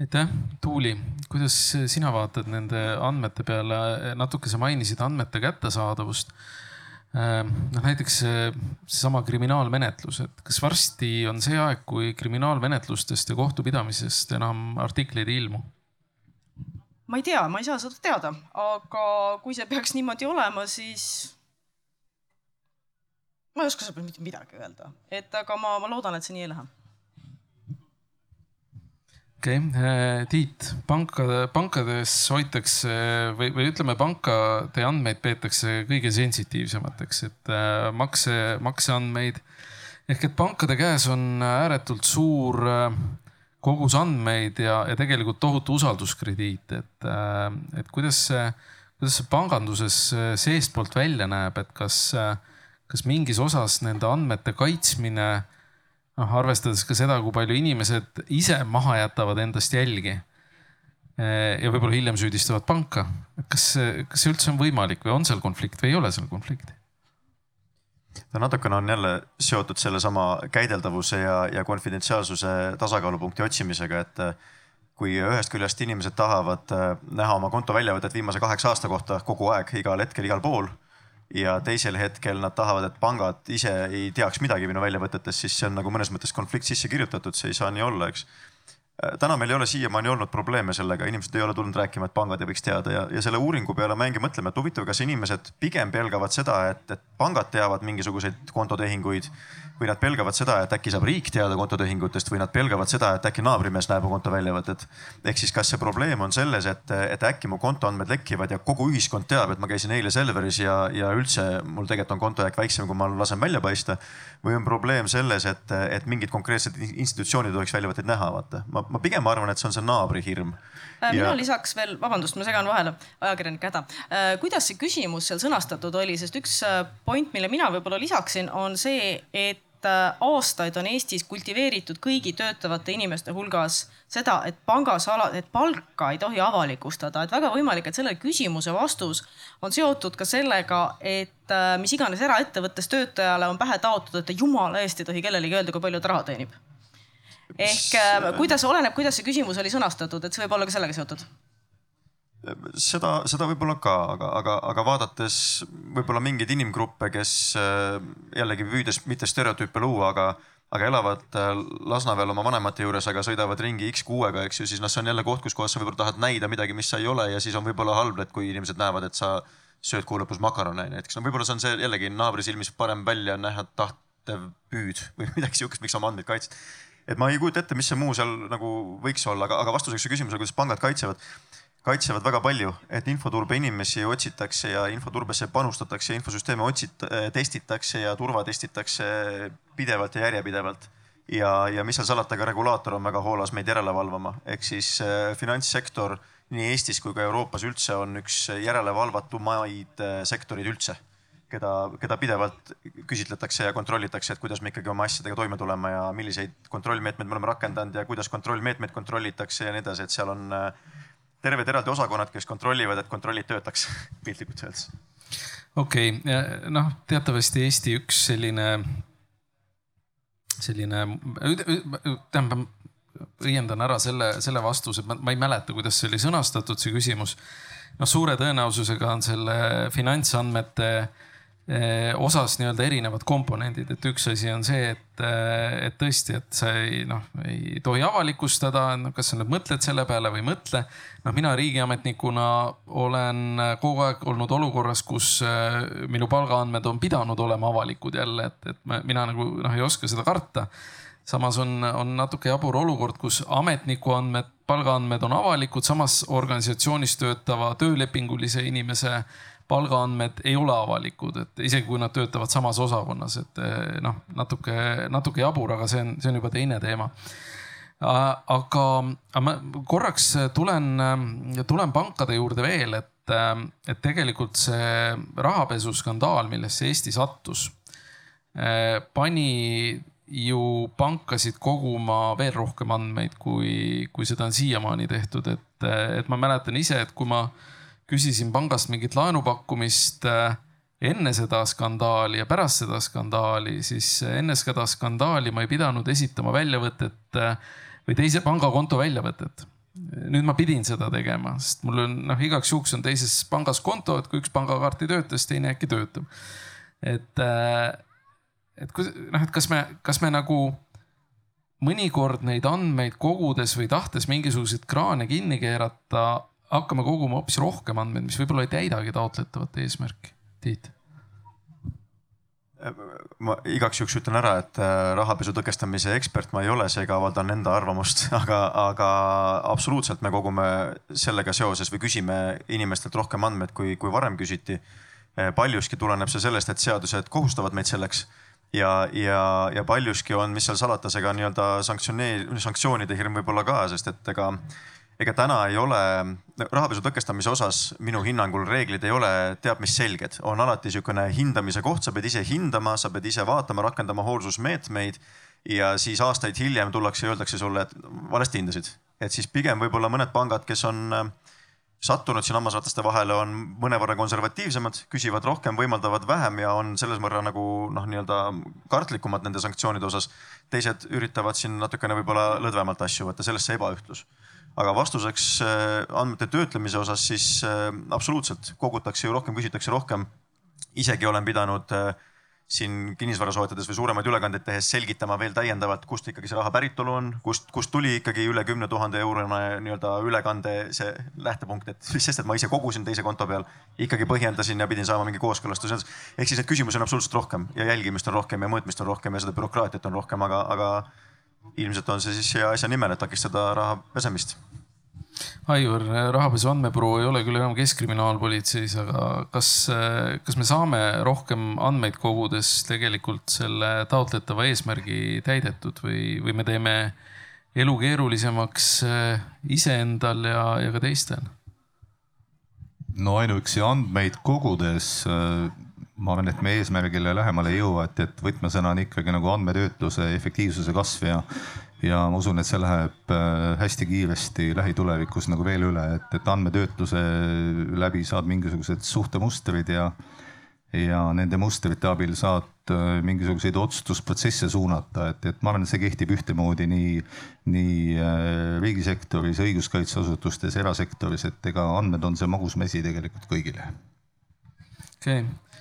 C: aitäh, Tuuli, kuidas sina vaatad nende andmete peale, natuke sa mainisid andmete kättesaadavust. Ehm, noh, näiteks seesama kriminaalmenetlus, et kas varsti on see aeg, kui kriminaalmenetlustest ja kohtupidamisest enam artikleid ei ilmu?
F: ma ei tea, ma ei saa seda teada, aga kui see peaks niimoodi olema, siis ma ei oska selle peale mitte midagi öelda, et aga ma, ma loodan, et see nii ei lähe
C: okei okay., äh, Tiit, pankade, pankades hoitakse või, või ütleme, pankade andmeid peetakse kõige sensitiivsemateks, et äh, makse, makseandmeid. ehk et pankade käes on ääretult suur äh, kogus andmeid ja, ja tegelikult tohutu usalduskrediit, et, et kuidas see, kuidas see panganduses seestpoolt välja näeb, et kas, kas mingis osas nende andmete kaitsmine noh, arvestades ka seda, kui palju inimesed ise maha jätavad endast jälgi. ja võib-olla hiljem süüdistavad panka. kas, kas see üldse on võimalik või on seal konflikt või ei ole seal konflikti?
E: ta natukene on jälle seotud sellesama käideldavuse ja, ja konfidentsiaalsuse tasakaalupunkti otsimisega, et kui ühest küljest inimesed tahavad näha oma konto väljavõtet viimase kaheksa aasta kohta kogu aeg, igal hetkel, igal pool ja teisel hetkel nad tahavad, et pangad ise ei teaks midagi minu väljavõtetest, siis see on nagu mõnes mõttes konflikt sisse kirjutatud, see ei saa nii olla, eks. täna meil ei ole siiamaani olnud probleeme sellega, inimesed ei ole tulnud rääkima, et pangad ei võiks teada ja, ja selle uuringu peale mängi mõtleme, et huvitav, kas inimesed pigem pelgavad seda, et, et pangad teavad mingisuguseid kontotehinguid või nad pelgavad seda, et äkki saab riik teada kontotehingutest või nad pelgavad seda, et äkki naabrimees näeb konto väljavõtet. ehk siis, kas see probleem on selles, et, et äkki mu kontoandmed lekivad ja kogu ühiskond teab, et ma käisin eile Selveris ja, ja üldse mul tegelikult on kontojääk väiksem, kui ma lasen välja paista. või on probleem selles, et, et mingid konkreetsed institutsioonid ei tohiks väljavõtteid näha, vaata. ma, ma pigem arvan, et see on see naabri hirm
F: Äh, mina ja... lisaks veel, vabandust, ma segan vahele, ajakirjanike häda. Äh, kuidas see küsimus seal sõnastatud oli, sest üks äh, point, mille mina võib-olla lisaksin, on see, et aastaid on Eestis kultiveeritud kõigi töötavate inimeste hulgas seda, et pangasala, et palka ei tohi avalikustada, et väga võimalik, et selle küsimuse vastus on seotud ka sellega, et mis iganes eraettevõttes töötajale on pähe taotud, et ta jumala eest ei tohi kellelegi öelda, kui palju ta raha teenib ehk äh, kuidas, oleneb, kuidas see küsimus oli sõnastatud, et see võib olla ka sellega seotud?
E: seda, seda võib-olla ka, aga, aga, aga vaadates võib-olla mingeid inimgruppe, kes äh, jällegi püüdes mitte stereotüüpe luua, aga, aga elavad äh, Lasnamäel oma vanemate juures, aga sõidavad ringi X6-ga, eks ju, siis noh, see on jälle koht, kus kohas sa võib-olla tahad näida midagi, mis sa ei ole ja siis on võib-olla halb, et kui inimesed näevad, et sa sööd kuu lõpus makarone näiteks, no võib-olla see on see jällegi naabri silmis parem välja näha tahtev püüd või midagi sihukest, miks oma andmeid kaitsta et ma ei kujuta ette, mis see muu seal nagu võiks olla, aga, aga vastuseks su küsimusele, kuidas pangad kaitsevad, kaitsevad väga palju, et infoturbe inimesi otsitakse ja infoturbesse panustatakse, infosüsteeme otsit-, testitakse ja turvatestitakse pidevalt ja järjepidevalt. ja, ja mis seal salata, ka regulaator on väga hoolas meid järele valvama, ehk siis äh, finantssektor nii Eestis kui ka Euroopas üldse on üks järelevalvatumaid äh, sektoreid üldse keda, keda pidevalt küsitletakse ja kontrollitakse, et kuidas me ikkagi oma asjadega toime tuleme ja milliseid kontrollmeetmeid me oleme rakendanud ja kuidas kontrollmeetmeid kontrollitakse ja nii edasi, et seal on äh, terved eraldi osakonnad, kes kontrollivad, et kontrollid töötaks piltlikult öeldes.
C: okei okay., noh, teatavasti Eesti üks selline, selline, tähendab õiendan ära selle, selle vastuse, ma, ei mäleta, kuidas see oli sõnastatud, see küsimus. noh, suure tõenäosusega on selle finantsandmete äh, osas nii-öelda erinevad komponendid, et üks asi on see, et, eh, et tõesti, et sa ei noh, ei tohi avalikustada, no kas sa nüüd mõtled selle peale või ei mõtle. noh, mina riigiametnikuna olen kogu aeg olnud olukorras, kus eh, minu palgaandmed on pidanud olema avalikud jälle, et, et ma, mina nagu noh, ei oska seda karta. samas on, on natuke jabur olukord, kus ametniku andmed, palgaandmed on avalikud, samas organisatsioonis töötava töölepingulise inimese palgaandmed ei ole avalikud, et isegi kui nad töötavad samas osakonnas, et eh, noh, natuke, natuke jabur, aga see on, see on juba teine teema. aga, aga ma korraks tulen, tulen pankade juurde veel, et, et tegelikult see rahapesuskandaal, millesse Eesti sattus, eh, pani ju pankasid koguma veel rohkem andmeid, kui, kui seda on siiamaani tehtud, et, et ma mäletan ise, et kui ma küsisin pangast mingit laenupakkumist äh, enne seda skandaali ja pärast seda skandaali, siis enne seda skandaali ma ei pidanud esitama väljavõtet äh, või teise pangakonto väljavõtet. nüüd ma pidin seda tegema, sest mul on noh, igaks juhuks on teises pangas konto, et kui üks pangakaart ei tööta, siis teine äkki töötab. et, äh, et kui noh, et kas me, kas me nagu mõnikord neid andmeid kogudes või tahtes mingisuguseid kraane kinni keerata hakkame koguma hoopis rohkem andmeid, mis võib-olla ei täidagi taotletavat eesmärki. Tiit
E: ma igaks juhuks ütlen ära, et äh, rahapesu tõkestamise ekspert ma ei ole, seega avaldan enda arvamust, aga, aga absoluutselt me kogume sellega seoses või küsime inimestelt rohkem andmeid, kui, kui varem küsiti. Äh, paljuski tuleneb see sellest, et seadused kohustavad meid selleks ja, ja, ja paljuski on, mis seal salata, see ka nii-öelda sanktsioneer-, sanktsioonide hirm võib-olla ka, sest et ega ega täna ei ole, rahapesu tõkestamise osas minu hinnangul reeglid ei ole teab mis selged, on alati niisugune hindamise koht, sa pead ise hindama, sa pead ise vaatama, rakendama hoolsusmeetmeid ja siis aastaid hiljem tullakse ja öeldakse sulle, et valesti hindasid et siis pigem võib-olla mõned pangad, kes on äh, sattunud siin hammasrataste vahele, on mõnevõrra konservatiivsemad, küsivad rohkem, võimaldavad vähem ja on selles mõrra nagu noh, nii-öelda kartlikumad nende sanktsioonide osas. teised üritavad siin natukene võib-olla lõdvemalt asju võtta, sellest see ebaühtlus. Aga vastuseks äh, andmete töötlemise osas siis äh, absoluutselt kogutakse ju rohkem, küsitakse rohkem. isegi olen pidanud äh, siin kinnisvara soetades või suuremaid ülekandeid tehes selgitama veel täiendavalt, kust ikkagi see raha päritolu on, kust, kust tuli ikkagi üle kümne tuhande eurone nii-öelda ülekande see lähtepunkt, et mis sest, et ma ise kogusin teise konto peal, ikkagi põhjendasin ja pidin saama mingi kooskõlastuse. ehk siis neid küsimusi on absoluutselt rohkem ja jälgimist on rohkem ja mõõtmist on rohkem ja seda bürokraatiat on rohkem, aga, aga ilmselt on see siis hea asja nimel, et takistada raha pesemist
C: Aivar, rahapesu andmebüroo ei ole küll enam Keskkriminaalpolitseis, aga kas, kas me saame rohkem andmeid kogudes tegelikult selle taotletava eesmärgi täidetud või, või me teeme elu keerulisemaks iseendal ja, ja ka teistel?
D: no ainuüksi andmeid kogudes ma arvan, et me eesmärgile lähemale ei jõua, et, et võtmesõna on ikkagi nagu andmetöötluse efektiivsuse kasv ja ja ma usun, et see läheb äh, hästi kiiresti lähitulevikus nagu veel üle, et, et andmetöötluse läbi saad mingisugused suhtemustrid ja, ja nende mustrite abil saad äh, mingisuguseid otsustusprotsesse suunata, et, et ma arvan, et see kehtib ühtemoodi nii, nii äh, riigisektoris, õiguskaitseasutustes, erasektoris, et ega andmed on see magus mesi tegelikult kõigile.
C: okei okay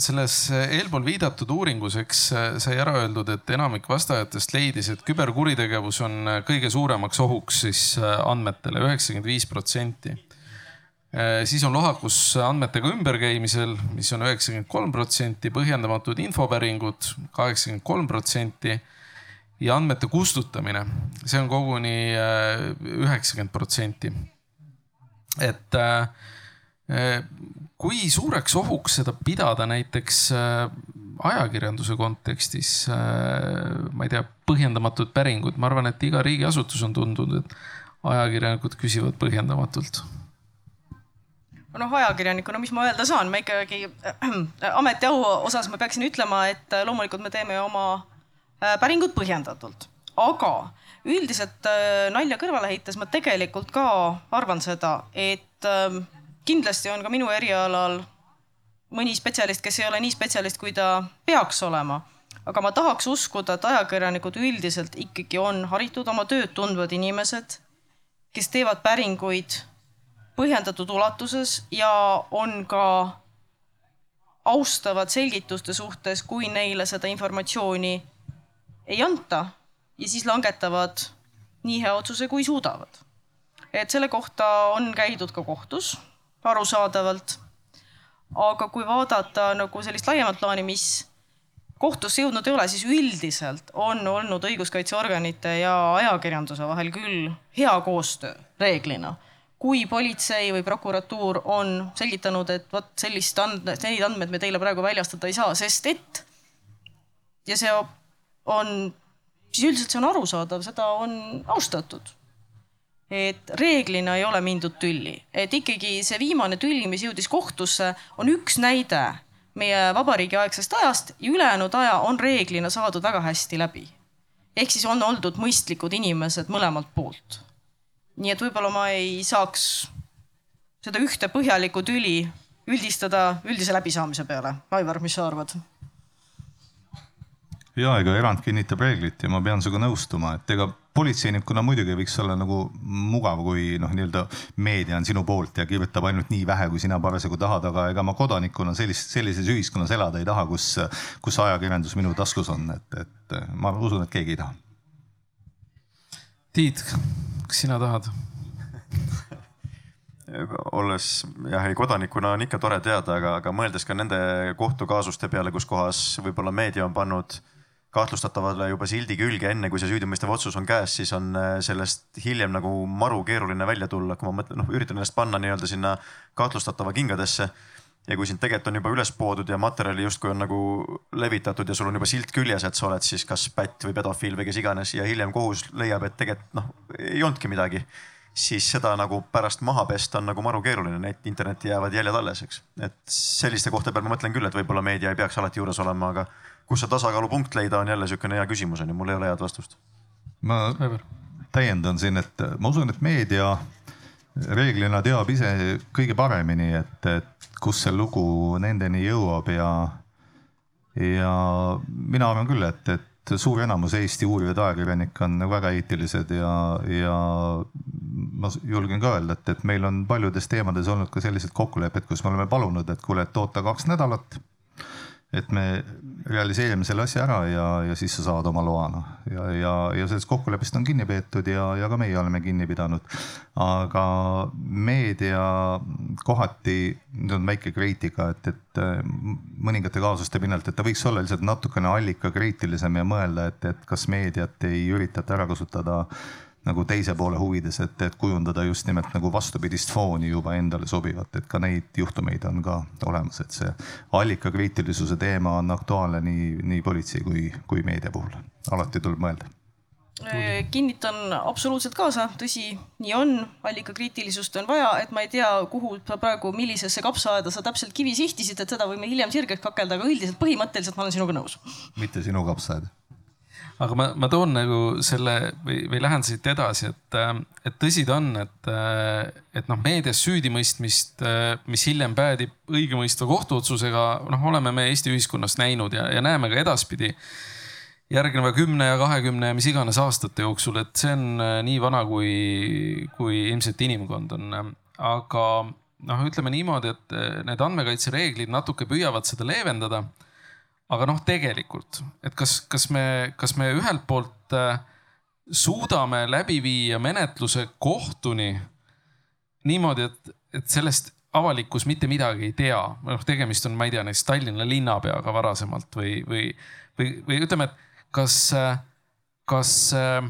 C: selles eh, eelpool viidatud uuringus, eks eh, sai ära öeldud, et enamik vastajatest leidis, et küberkuritegevus on kõige suuremaks ohuks siis andmetele, üheksakümmend viis protsenti. siis on lohakus andmetega ümberkäimisel, mis on üheksakümmend kolm protsenti, põhjendamatud infopäringud kaheksakümmend kolm protsenti ja andmete kustutamine, see on koguni üheksakümmend protsenti. et kui suureks ohuks seda pidada näiteks äh, ajakirjanduse kontekstis, äh, ma ei tea, põhjendamatud päringud, ma arvan, et iga riigiasutus on tundnud, et ajakirjanikud küsivad põhjendamatult.
F: Noh, ajakirjanikuna, mis ma öelda saan, ma ikkagi äh, ametiau osas ma peaksin ütlema, et äh, loomulikult me teeme oma äh, päringud põhjendatult, aga üldiselt äh, nalja kõrvale heites ma tegelikult ka arvan seda, et äh, kindlasti on ka minu erialal mõni spetsialist, kes ei ole nii spetsialist, kui ta peaks olema. aga ma tahaks uskuda, et ajakirjanikud üldiselt ikkagi on haritud, oma tööd tundvad inimesed, kes teevad päringuid põhjendatud ulatuses ja on ka austavad selgituste suhtes, kui neile seda informatsiooni ei anta ja siis langetavad nii hea otsuse, kui suudavad. et selle kohta on käidud ka kohtus arusaadavalt. aga kui vaadata nagu sellist laiemat plaani, mis kohtusse jõudnud ei ole, siis üldiselt on olnud õiguskaitseorganite ja ajakirjanduse vahel küll hea koostöö reeglina. kui politsei või prokuratuur on selgitanud, et vot sellist and-, neid andmeid me teile praegu väljastada ei saa, sest et ja see on, siis üldiselt see on arusaadav, seda on austatud et reeglina ei ole mindud tülli, et ikkagi see viimane tüll, mis jõudis kohtusse, on üks näide meie vabariigi aegsest ajast ja ülejäänud aja on reeglina saadud väga hästi läbi. ehk siis on oldud mõistlikud inimesed mõlemalt poolt. nii et võib-olla ma ei saaks seda ühte põhjalikku tüli üldistada üldise läbisaamise peale. Aivar, mis sa arvad?
D: Ja ega erand kinnitab reeglit ja ma pean sinuga nõustuma, et ega politseinikuna muidugi võiks olla nagu mugav, kui noh, nii-öelda meedia on sinu poolt ja kirjutab ainult nii vähe, kui sina parasjagu tahad, aga ega ma kodanikuna sellist, sellises ühiskonnas elada ei taha, kus, kus ajakirjandus minu taskus on, et, et ma usun, et keegi ei taha.
C: Tiit, kas sina tahad?
E: olles jah, ei kodanikuna on ikka tore teada, aga, aga mõeldes ka nende kohtukaasuste peale, kus kohas võib-olla meedia on pannud äh, kahtlustatavale juba sildi külge, enne kui see süüdimõistev otsus on käes, siis on äh, sellest hiljem nagu maru keeruline välja tulla, kui ma mõtlen, noh, üritan ennast panna nii-öelda sinna kahtlustatava kingadesse. ja kui sind tegelikult on juba üles poodud ja materjali justkui on nagu levitatud ja sul on juba silt küljes, et sa oled siis kas pätt või pedofiil või kes iganes ja hiljem kohus leiab, et tegelikult noh, ei olnudki midagi siis seda nagu pärast maha pesta on nagu maru keeruline, need internetti jäävad jäljed alles, eks. et selliste kohta peal ma mõtlen küll, et võib-olla meedia ei peaks alati juures olema, aga kus see tasakaalupunkt leida, on jälle niisugune hea küsimus on ju, mul ei ole head vastust.
D: ma täiendan siin, et ma usun, et meedia reeglina teab ise kõige paremini, et, et kus see lugu nendeni jõuab ja, ja mina arvan küll, et, et suur enamus Eesti uurivaid ajakirjanikke on nagu väga eetilised ja, ja ma julgen ka öelda, et, et meil on paljudes teemades olnud ka sellised kokkulepped, kus me oleme palunud, et kuule, et oota kaks nädalat et me realiseerime selle asja ära ja, ja siis sa saad oma loa noh ja, ja, ja sellest kokkuleppest on kinni peetud ja, ja ka meie oleme kinni pidanud. aga meedia kohati, nüüd on väike kriitika, et, et äh, mõningate kaasuste pinnalt, et ta võiks olla lihtsalt natukene allikakriitilisem ja mõelda, et, et kas meediat ei üritata ära kasutada nagu teise poole huvides, et, et kujundada just nimelt nagu vastupidist fooni juba endale sobivat, et ka neid juhtumeid on ka olemas, et see allikakriitilisuse teema on aktuaalne nii, nii politsei kui, kui meedia puhul. alati tuleb mõelda
F: kinnitan absoluutselt kaasa, tõsi, nii on, allikakriitilisust on vaja, et ma ei tea, kuhu sa praegu, millisesse kapsaaeda sa täpselt kivi sihtisid, et seda võime hiljem sirgeks kakelda, aga üldiselt põhimõtteliselt ma olen sinuga nõus.
D: mitte sinu kapsaaed
C: aga ma, ma toon nagu selle või, või lähen siit edasi, et, et tõsi ta on, et, et noh, meedias süüdimõistmist, mis hiljem päädib õigemõistva kohtuotsusega, noh, oleme me Eesti ühiskonnas näinud ja, ja näeme ka edaspidi järgneva kümne ja kahekümne ja mis iganes aastate jooksul, et see on nii vana, kui, kui ilmselt inimkond on. aga noh, ütleme niimoodi, et need andmekaitsereeglid natuke püüavad seda leevendada aga noh, tegelikult, et kas, kas me, kas me ühelt poolt äh, suudame läbi viia menetluse kohtuni niimoodi, et, et sellest avalikkus mitte midagi ei tea. noh, tegemist on, ma ei tea, näiteks Tallinna linnapeaga varasemalt või, või, või, või ütleme, et kas, kas äh,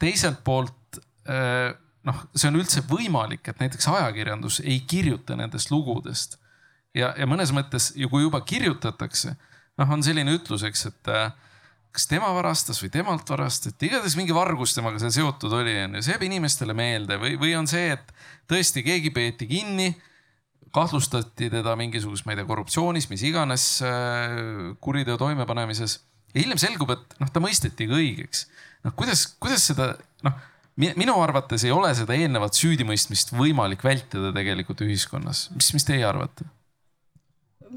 C: teiselt poolt äh, noh, see on üldse võimalik, et näiteks ajakirjandus ei kirjuta nendest lugudest ja, ja mõnes mõttes ju kui juba kirjutatakse noh, on selline ütlus, eks, et äh, kas tema varastas või temalt varastas, et igatahes mingi vargus temaga seal seotud oli, onju, see jääb inimestele meelde või, või on see, et tõesti keegi peeti kinni, kahtlustati teda mingisugust, ma ei tea, korruptsioonis, mis iganes äh, kuriteo toimepanemises ja hiljem selgub, et noh, ta mõisteti ka õigeks. noh, kuidas, kuidas seda noh, minu arvates ei ole seda eelnevat süüdimõistmist võimalik vältida tegelikult ühiskonnas. mis, mis teie arvate?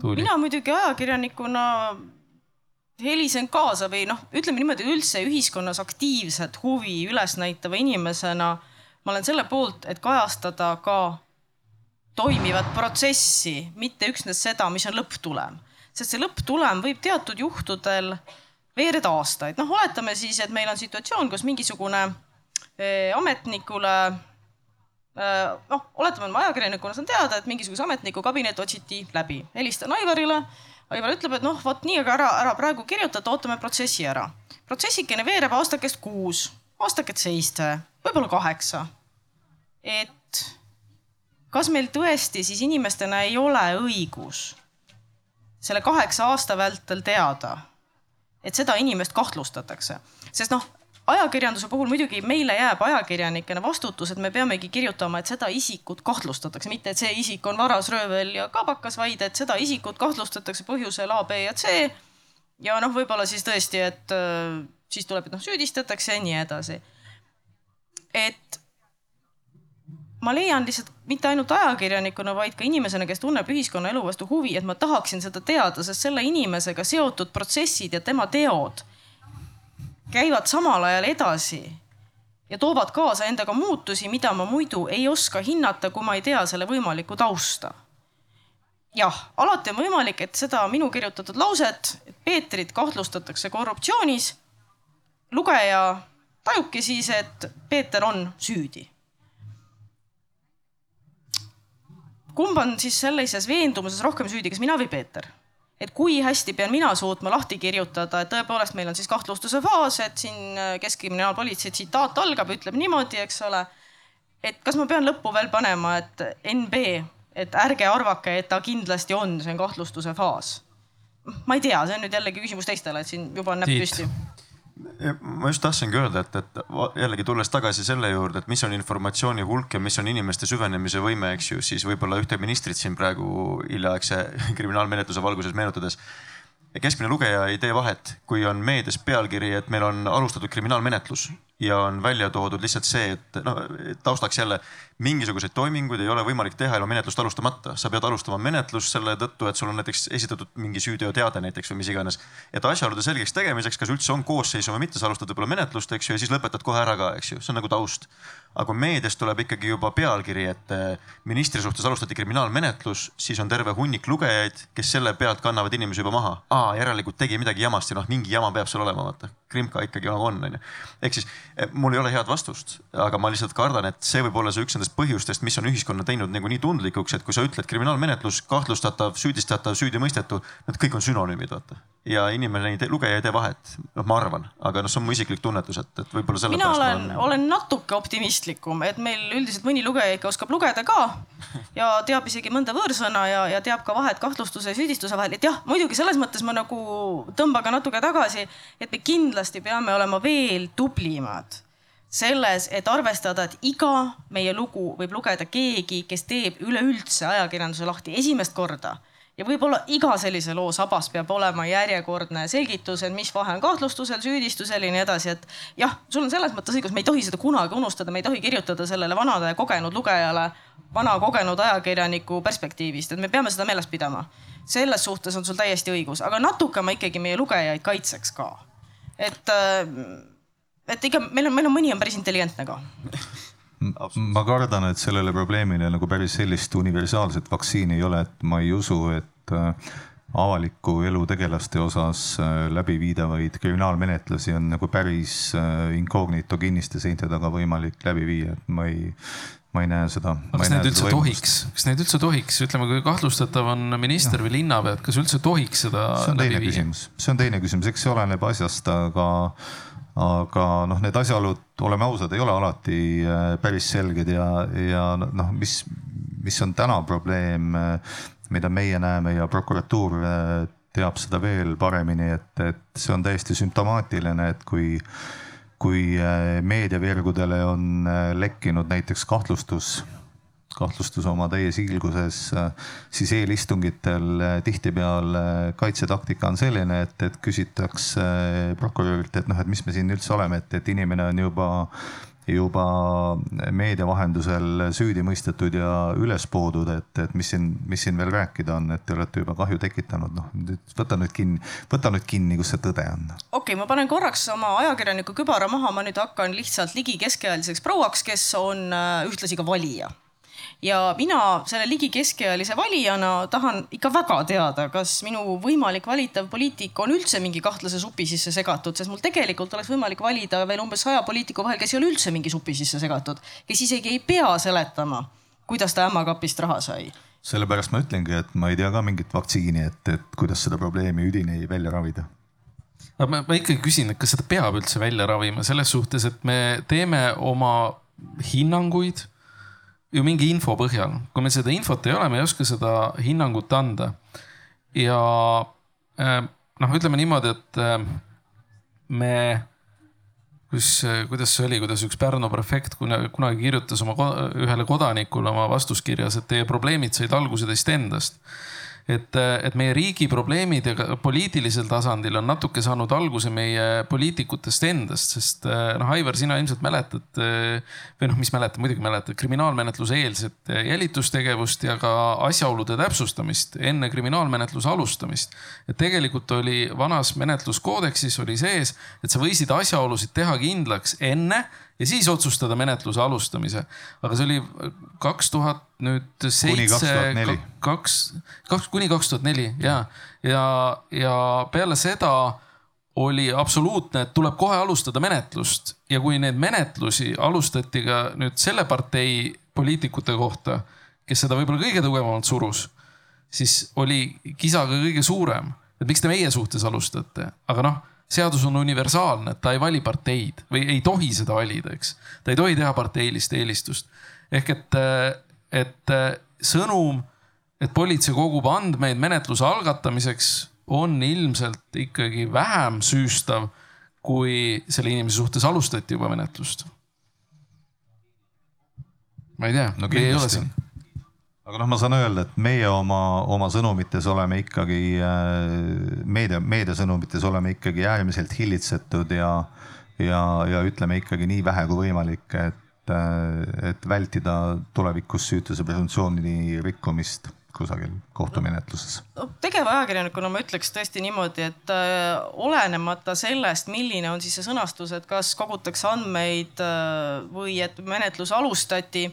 F: Mina muidugi ajakirjanikuna helisen kaasa või noh, ütleme niimoodi üldse ühiskonnas aktiivset huvi üles näitava inimesena. ma olen selle poolt, et kajastada ka toimivat protsessi, mitte üksnes seda, mis on lõpptulem, sest see lõpptulem võib teatud juhtudel veereda aastaid. noh, oletame siis, et meil on situatsioon, kus mingisugune eh, ametnikule noh, oletame, et ajakirjanikuna saan teada, et mingisuguse ametniku kabinet otsiti läbi. helistan Aivarile. Aivar ütleb, et noh, vot nii, aga ära, ära praegu kirjutada, ootame protsessi ära. protsessikene veereb aastakest kuus, aastakest seitse, võib-olla kaheksa. et kas meil tõesti siis inimestena ei ole õigus selle kaheksa aasta vältel teada, et seda inimest kahtlustatakse, sest noh ajakirjanduse puhul muidugi meile jääb ajakirjanikena vastutus, et me peamegi kirjutama, et seda isikut kahtlustatakse, mitte et see isik on varas, röövel ja kabakas, vaid et seda isikut kahtlustatakse põhjusel A, B ja C. ja noh, võib-olla siis tõesti, et äh, siis tuleb, et noh, süüdistatakse ja nii edasi. et ma leian lihtsalt mitte ainult ajakirjanikuna, vaid ka inimesena, kes tunneb ühiskonnaelu vastu huvi, et ma tahaksin seda teada, sest selle inimesega seotud protsessid ja tema teod käivad samal ajal edasi ja toovad kaasa endaga muutusi, mida ma muidu ei oska hinnata, kui ma ei tea selle võimalikku tausta. jah, alati on võimalik, et seda minu kirjutatud lauset, et Peetrit kahtlustatakse korruptsioonis, lugeja tajubki siis, et Peeter on süüdi. kumb on siis sellises veendumuses rohkem süüdi, kas mina või Peeter? Et kui hästi pean mina suutma lahti kirjutada, et tõepoolest meil on siis kahtlustuse faas, et siin äh, Keskkriminaalpolitsei tsitaat algab, ütleb niimoodi, eks ole. et kas ma pean lõppu veel panema, et NB, et ärge arvake, et ta kindlasti on, see on kahtlustuse faas. ma ei tea, see on nüüd jällegi küsimus teistele, et siin juba on näpp püsti
E: ma just tahtsingi öelda, et, et jällegi tulles tagasi selle juurde, et mis on informatsiooni hulk ja mis on inimeste süvenemise võime, eks ju, siis võib-olla ühte ministrit siin praegu hiljaaegse kriminaalmenetluse valguses meenutades. keskmine lugeja ei tee vahet, kui on meedias pealkiri, et meil on alustatud kriminaalmenetlus ja on välja toodud lihtsalt see, et no taustaks jälle mingisuguseid toiminguid ei ole võimalik teha ilma menetlust alustamata. sa pead alustama menetlust selle tõttu, et sul on näiteks esitatud mingi süüteoteade näiteks või mis iganes. et asjaolude selgeks tegemiseks, kas üldse on koosseisu või mitte, sa alustad võib-olla menetlust, eks ju, ja siis lõpetad kohe ära ka, eks ju, see on nagu taust. Aga kui meedias tuleb ikkagi juba pealkiri, et eh, ministri suhtes alustati kriminaalmenetlus, siis on terve hunnik lugejaid, kes selle pealt kannavad inimesi juba maha. aa, järelikult tegi midagi jamasti, noh mingi jama peab seal olema, vaata. krimka ikkagi nagu on, onju. ehk siis eh, mul ei ole head vastust, aga ma lihtsalt kardan, et see võib olla see üks nendest põhjustest, mis on ühiskonna teinud nagu nii tundlikuks, et kui sa ütled kriminaalmenetlus, kahtlustatav, süüdistatav, süüdimõistetu, need kõik on sünonüümid, vaata. Ja inimene ei tee, lugeja ei tee vahet, noh, ma arvan, aga noh, see on mu isiklik tunnetus, et, et võib-olla
F: mina
E: sellepärast
F: olen,
E: ma
F: olen natuke optimistlikum, et meil üldiselt mõni lugeja ikka oskab lugeda ka ja teab isegi mõnda võõrsõna ja, ja teab ka vahet kahtlustuse ja süüdistuse vahel, et jah, muidugi selles mõttes ma nagu tõmban ka natuke tagasi, et me kindlasti peame olema veel tublimad selles, et arvestada, et iga meie lugu võib lugeda keegi, kes teeb üleüldse ajakirjanduse lahti esimest korda ja võib-olla iga sellise loo sabas peab olema järjekordne selgitus, et mis vahe on kahtlustusel, süüdistusel ja nii edasi, et jah, sul on selles mõttes õigus, me ei tohi seda kunagi unustada, me ei tohi kirjutada sellele vanade ja kogenud lugejale vana kogenud ajakirjaniku perspektiivist, et me peame seda meeles pidama. selles suhtes on sul täiesti õigus, aga natuke ma ikkagi meie lugejaid kaitseks ka. et, et ikka meil on, meil on mõni on päris intelligentne ka
D: ma kardan, et sellele probleemile nagu päris sellist universaalset vaktsiini ei ole, et ma ei usu, et äh, avaliku elu tegelaste osas äh, läbiviidavaid kriminaalmenetlusi on nagu päris äh, incognito kinniste seinte taga võimalik läbi viia, et ma ei, ma ei näe seda.
C: kas neid üldse tohiks, kas neid üldse tohiks, ütleme, kui kahtlustatav on minister ja. või linnapea, et kas üldse tohiks seda
D: see on teine küsimus, see on teine küsimus, eks see oleneb asjast, aga aga noh, need asjaolud, oleme ausad, ei ole alati äh, päris selged ja, ja noh, mis, mis on täna probleem, äh, mida meie näeme ja prokuratuur äh, teab seda veel paremini, et, et see on täiesti sümptomaatiline, et kui, kui meediavirgudele on lekkinud näiteks kahtlustus kahtlustus oma täies hiilguses, siis eelistungitel tihtipeale kaitsetaktika on selline, et, et küsitakse prokurörilt, et noh, et mis me siin üldse oleme, et, et inimene on juba juba meedia vahendusel süüdi mõistetud ja üles poodud, et, et mis siin, mis siin veel rääkida on, et te olete juba kahju tekitanud, noh võta nüüd kinni, võta nüüd kinni, kus see tõde on.
F: okei okay,, ma panen korraks oma ajakirjaniku kübara maha, ma nüüd hakkan lihtsalt ligi keskealiseks prouaks, kes on äh, ühtlasi ka valija ja mina selle ligi keskealise valijana tahan ikka väga teada, kas minu võimalik valitav poliitik on üldse mingi kahtlase supi sisse segatud, sest mul tegelikult oleks võimalik valida veel umbes saja poliitiku vahel, kes ei ole üldse mingi supi sisse segatud, kes isegi ei pea seletama, kuidas ta ämmakapist raha sai.
D: Sellepärast ma ütlengi, et ma ei tea ka mingit vaktsiini, et, et kuidas seda probleemi üdini välja ravida.
C: Aga ma, ma ikkagi küsin, et kas seda peab üldse välja ravima selles suhtes, et me teeme oma hinnanguid ju mingi info põhjal, kui meil seda infot ei ole, me ei oska seda hinnangut anda. ja äh, noh, ütleme niimoodi, et äh, me, kus, kuidas see oli, kuidas üks Pärnu prefekt kunagi kirjutas oma ühele kodanikule oma vastuskirjas, et teie probleemid said alguse teist endast et, et meie riigi probleemid ja poliitilisel tasandil on natuke saanud alguse meie poliitikutest endast, sest noh, Aivar, sina ilmselt mäletad või noh, mis mäletad, muidugi mäletad kriminaalmenetluse eelset jälitustegevust ja ka asjaolude täpsustamist enne kriminaalmenetluse alustamist. et tegelikult oli vanas menetluskoodeksis oli sees, et sa võisid asjaolusid teha kindlaks enne ja siis otsustada menetluse alustamise. aga see oli kaks tuhat nüüd seitse, kaks, kaks kuni kaks tuhat neli ja, ja, ja peale seda oli absoluutne, et tuleb kohe alustada menetlust. Ja kui neid menetlusi alustati ka nüüd selle partei poliitikute kohta, kes seda võib-olla kõige tugevamalt surus, siis oli kisa ka kõige suurem, et miks te meie suhtes alustate, aga noh seadus on universaalne, et ta ei vali parteid või ei tohi seda valida, eks. ta ei tohi teha parteilist eelistust. ehk et, et sõnum, et politsei kogub andmeid menetluse algatamiseks, on ilmselt ikkagi vähem süüstav, kui selle inimese suhtes alustati juba menetlust. ma ei tea
D: no,, ei ole siin aga noh, ma saan öelda, et meie oma, oma sõnumites oleme ikkagi äh, meedia, meediasõnumites oleme ikkagi äärmiselt hillitsetud ja, ja, ja ütleme ikkagi nii vähe kui võimalik, et, et vältida tulevikus süütuse presumptsiooni rikkumist kusagil kohtumenetluses?
F: tegeva ajakirjanikuna ma ütleks tõesti niimoodi, et äh, olenemata sellest, milline on siis see sõnastus, et kas kogutakse andmeid äh, või et menetlus alustati.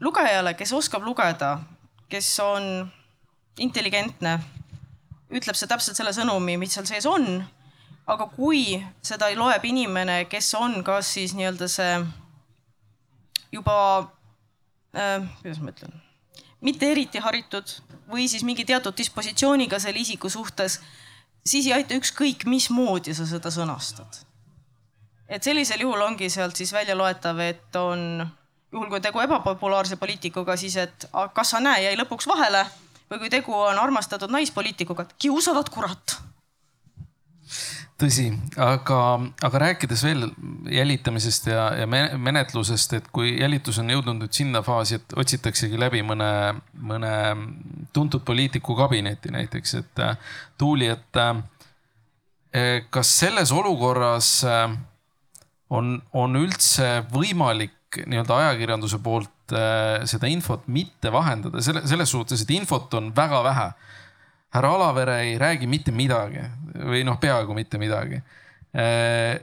F: Lugejale, kes oskab lugeda, kes on intelligentne, ütleb see täpselt selle sõnumi, mis seal sees on. aga kui seda loeb inimene, kes on kas siis nii-öelda see juba äh,, kuidas ma ütlen, mitte eriti haritud või siis mingi teatud dispositsiooniga selle isiku suhtes, siis ei aita ükskõik, mismoodi sa seda sõnastad. et sellisel juhul ongi sealt siis välja loetav, et on juhul, kui tegu ebapopulaarse poliitikuga, siis et kas sa näe, jäi lõpuks vahele? Või kui tegu on armastatud naispoliitikuga, kiusavad kurat.
C: Tõsi, aga, aga rääkides veel jälitamisest ja, ja menetlusest, et kui jälitus on jõudnud nüüd sinna faasi, et otsitaksegi läbi mõne, mõne tuntud poliitiku kabinetti näiteks, et Tuuli, et eh, kas selles olukorras eh, on, on üldse võimalik nii-öelda ajakirjanduse poolt äh, seda infot mitte vahendada, selle, selles suhtes, et infot on väga vähe. härra Alavere ei räägi mitte midagi või noh, peaaegu mitte midagi. Äh,.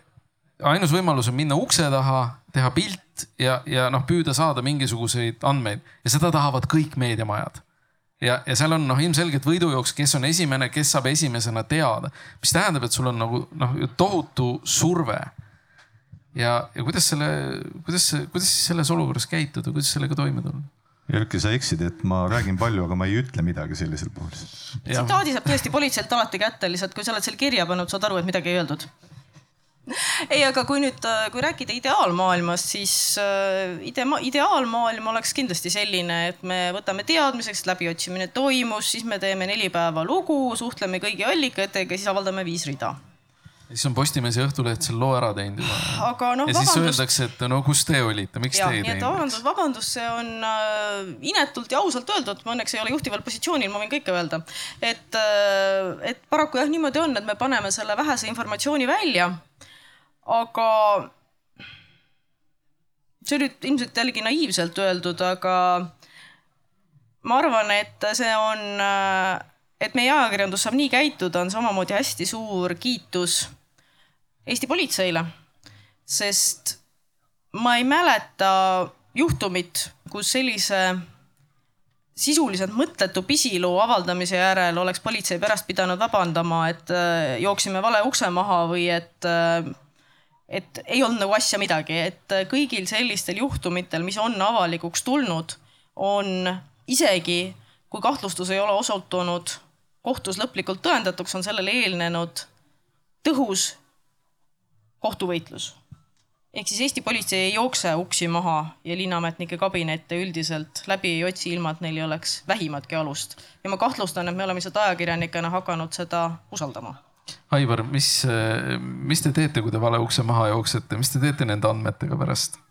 C: ainus võimalus on minna ukse taha, teha pilt ja, ja noh, püüda saada mingisuguseid andmeid. Ja seda tahavad kõik meediamajad. Ja, ja seal on noh, ilmselgelt võidujooks, kes on esimene, kes saab esimesena teada, mis tähendab, et sul on nagu noh, tohutu surve ja, ja kuidas selle, kuidas, kuidas siis selles olukorras käituda, kuidas sellega toime tulla?
D: Erki, sa eksid, et ma räägin palju, aga ma ei ütle midagi sellisel puhul.
F: tsitaadi saab tõesti politseilt alati kätte, lihtsalt kui sa oled selle kirja pannud, saad aru, et midagi ei öeldud ei, aga kui nüüd, kui rääkida ideaalmaailmast, siis äh, ide-, ideaalmaailm oleks kindlasti selline, et me võtame teadmiseks, läbiotsimine toimus, siis me teeme neli päeva lugu, suhtleme kõigi allikatega, siis avaldame viis rida
C: siis on Postimees ja Õhtuleht selle loo ära teinud juba.
F: aga noh,
C: ja siis öeldakse, et no kus te olite, miks ja, te ei teinud?
F: vabandust, vabandust, see on äh, inetult ja ausalt öeldud, ma õnneks ei ole juhtival positsioonil, ma võin kõike öelda. et äh,, et paraku jah, niimoodi on, et me paneme selle vähese informatsiooni välja. aga see oli ilmselt jällegi naiivselt öeldud, aga ma arvan, et see on äh, et meie ajakirjandus saab nii käituda, on samamoodi hästi suur kiitus Eesti politseile. sest ma ei mäleta juhtumit, kus sellise sisuliselt mõttetu pisiloo avaldamise järel oleks politsei pärast pidanud vabandama, et äh, jooksime vale ukse maha või et, äh, et ei olnud nagu asja midagi, et kõigil sellistel juhtumitel, mis on avalikuks tulnud, on isegi kui kahtlustus ei ole osutunud kohtus lõplikult tõendatuks, on sellele eelnenud tõhus kohtuvõitlus. ehk siis Eesti politsei ei jookse uksi maha ja linnaametnike kabinette üldiselt läbi ei otsi, ilma et neil ei oleks vähimatki alust. ja ma kahtlustan, et me oleme lihtsalt ajakirjanikena hakanud seda usaldama.
C: Aivar, mis, mis te teete, kui te vale ukse maha jooksete, mis te teete nende andmetega pärast?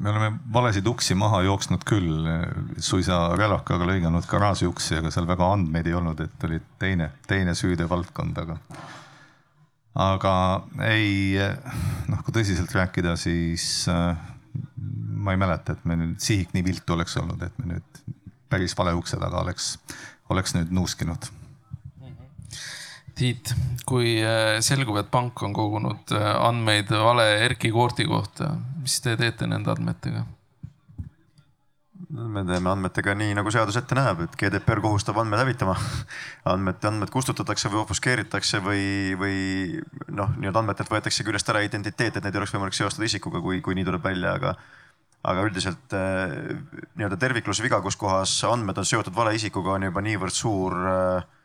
D: Me oleme valesid uksi maha jooksnud küll, suisa relakaga lõiganud garaaži uksi, aga seal väga andmeid ei olnud, et oli teine, teine süüteovaldkond, aga. aga ei, noh, kui tõsiselt rääkida, siis äh, ma ei mäleta, et me nüüd sihik nii viltu oleks olnud, et me nüüd päris vale ukse taga oleks, oleks nüüd nuuskinud
C: Tiit, kui äh, selgub, et pank on kogunud äh, andmeid vale Erki Koorti kohta, mis te teete nende andmetega?
E: me teeme andmetega nii, nagu seadus ette näeb, et GDPR kohustab andmeid hävitama. andmed, andmed kustutatakse või ofuskeeritakse või, või noh, nii-öelda andmetelt võetakse küljest ära identiteet, et neid ei oleks võimalik seostada isikuga, kui, kui nii tuleb välja, aga aga üldiselt äh, nii-öelda tervikluse viga, kus kohas andmed on seotud vale isikuga, on juba niivõrd suur äh,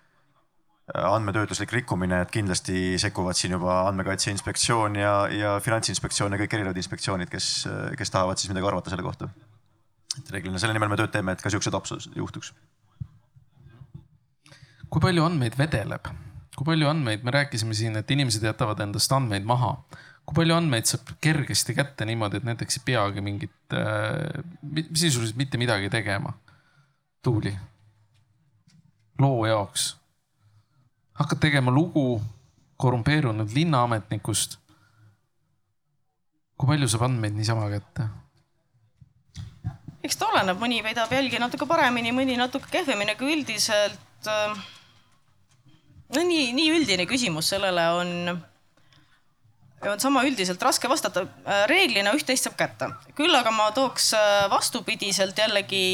E: andmetöötluslik rikkumine, et kindlasti sekkuvad siin juba Andmekaitse Inspektsioon ja, ja Finantsinspektsioon ja kõik erinevad inspektsioonid, kes, kes tahavad siis midagi arvata selle kohta. et reeglina selle nimel me tööd teeme, et ka siuksed absurd juhtuks.
C: kui palju andmeid vedeleb, kui palju andmeid, me rääkisime siin, et inimesed jätavad endast andmeid maha. kui palju andmeid saab kergesti kätte niimoodi, et näiteks ei peagi mingit äh,, sisuliselt mitte midagi tegema? Tuuli, loo jaoks hakkad tegema lugu korrumpeerunud linnaametnikust. kui palju saab andmeid niisama kätte?
F: eks ta oleneb, mõni peidab jälgi natuke paremini, mõni natuke kehvemini, aga üldiselt äh, no nii, nii üldine küsimus sellele on, on sama üldiselt raske vastata. reeglina üht-teist saab kätte, küll aga ma tooks äh, vastupidiselt jällegi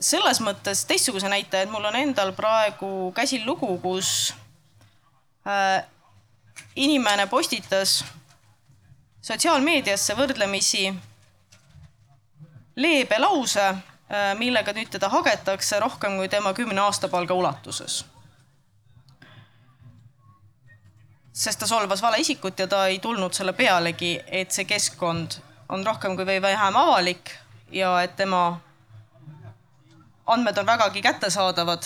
F: selles mõttes teistsuguse näite, et mul on endal praegu käsil lugu, kus äh, inimene postitas sotsiaalmeediasse võrdlemisi leebe lause, äh, millega nüüd teda hagetakse rohkem kui tema kümne aastapalga ulatuses. sest ta solvas valeisikut ja ta ei tulnud selle pealegi, et see keskkond on rohkem kui või vähem avalik ja et tema andmed on vägagi kättesaadavad.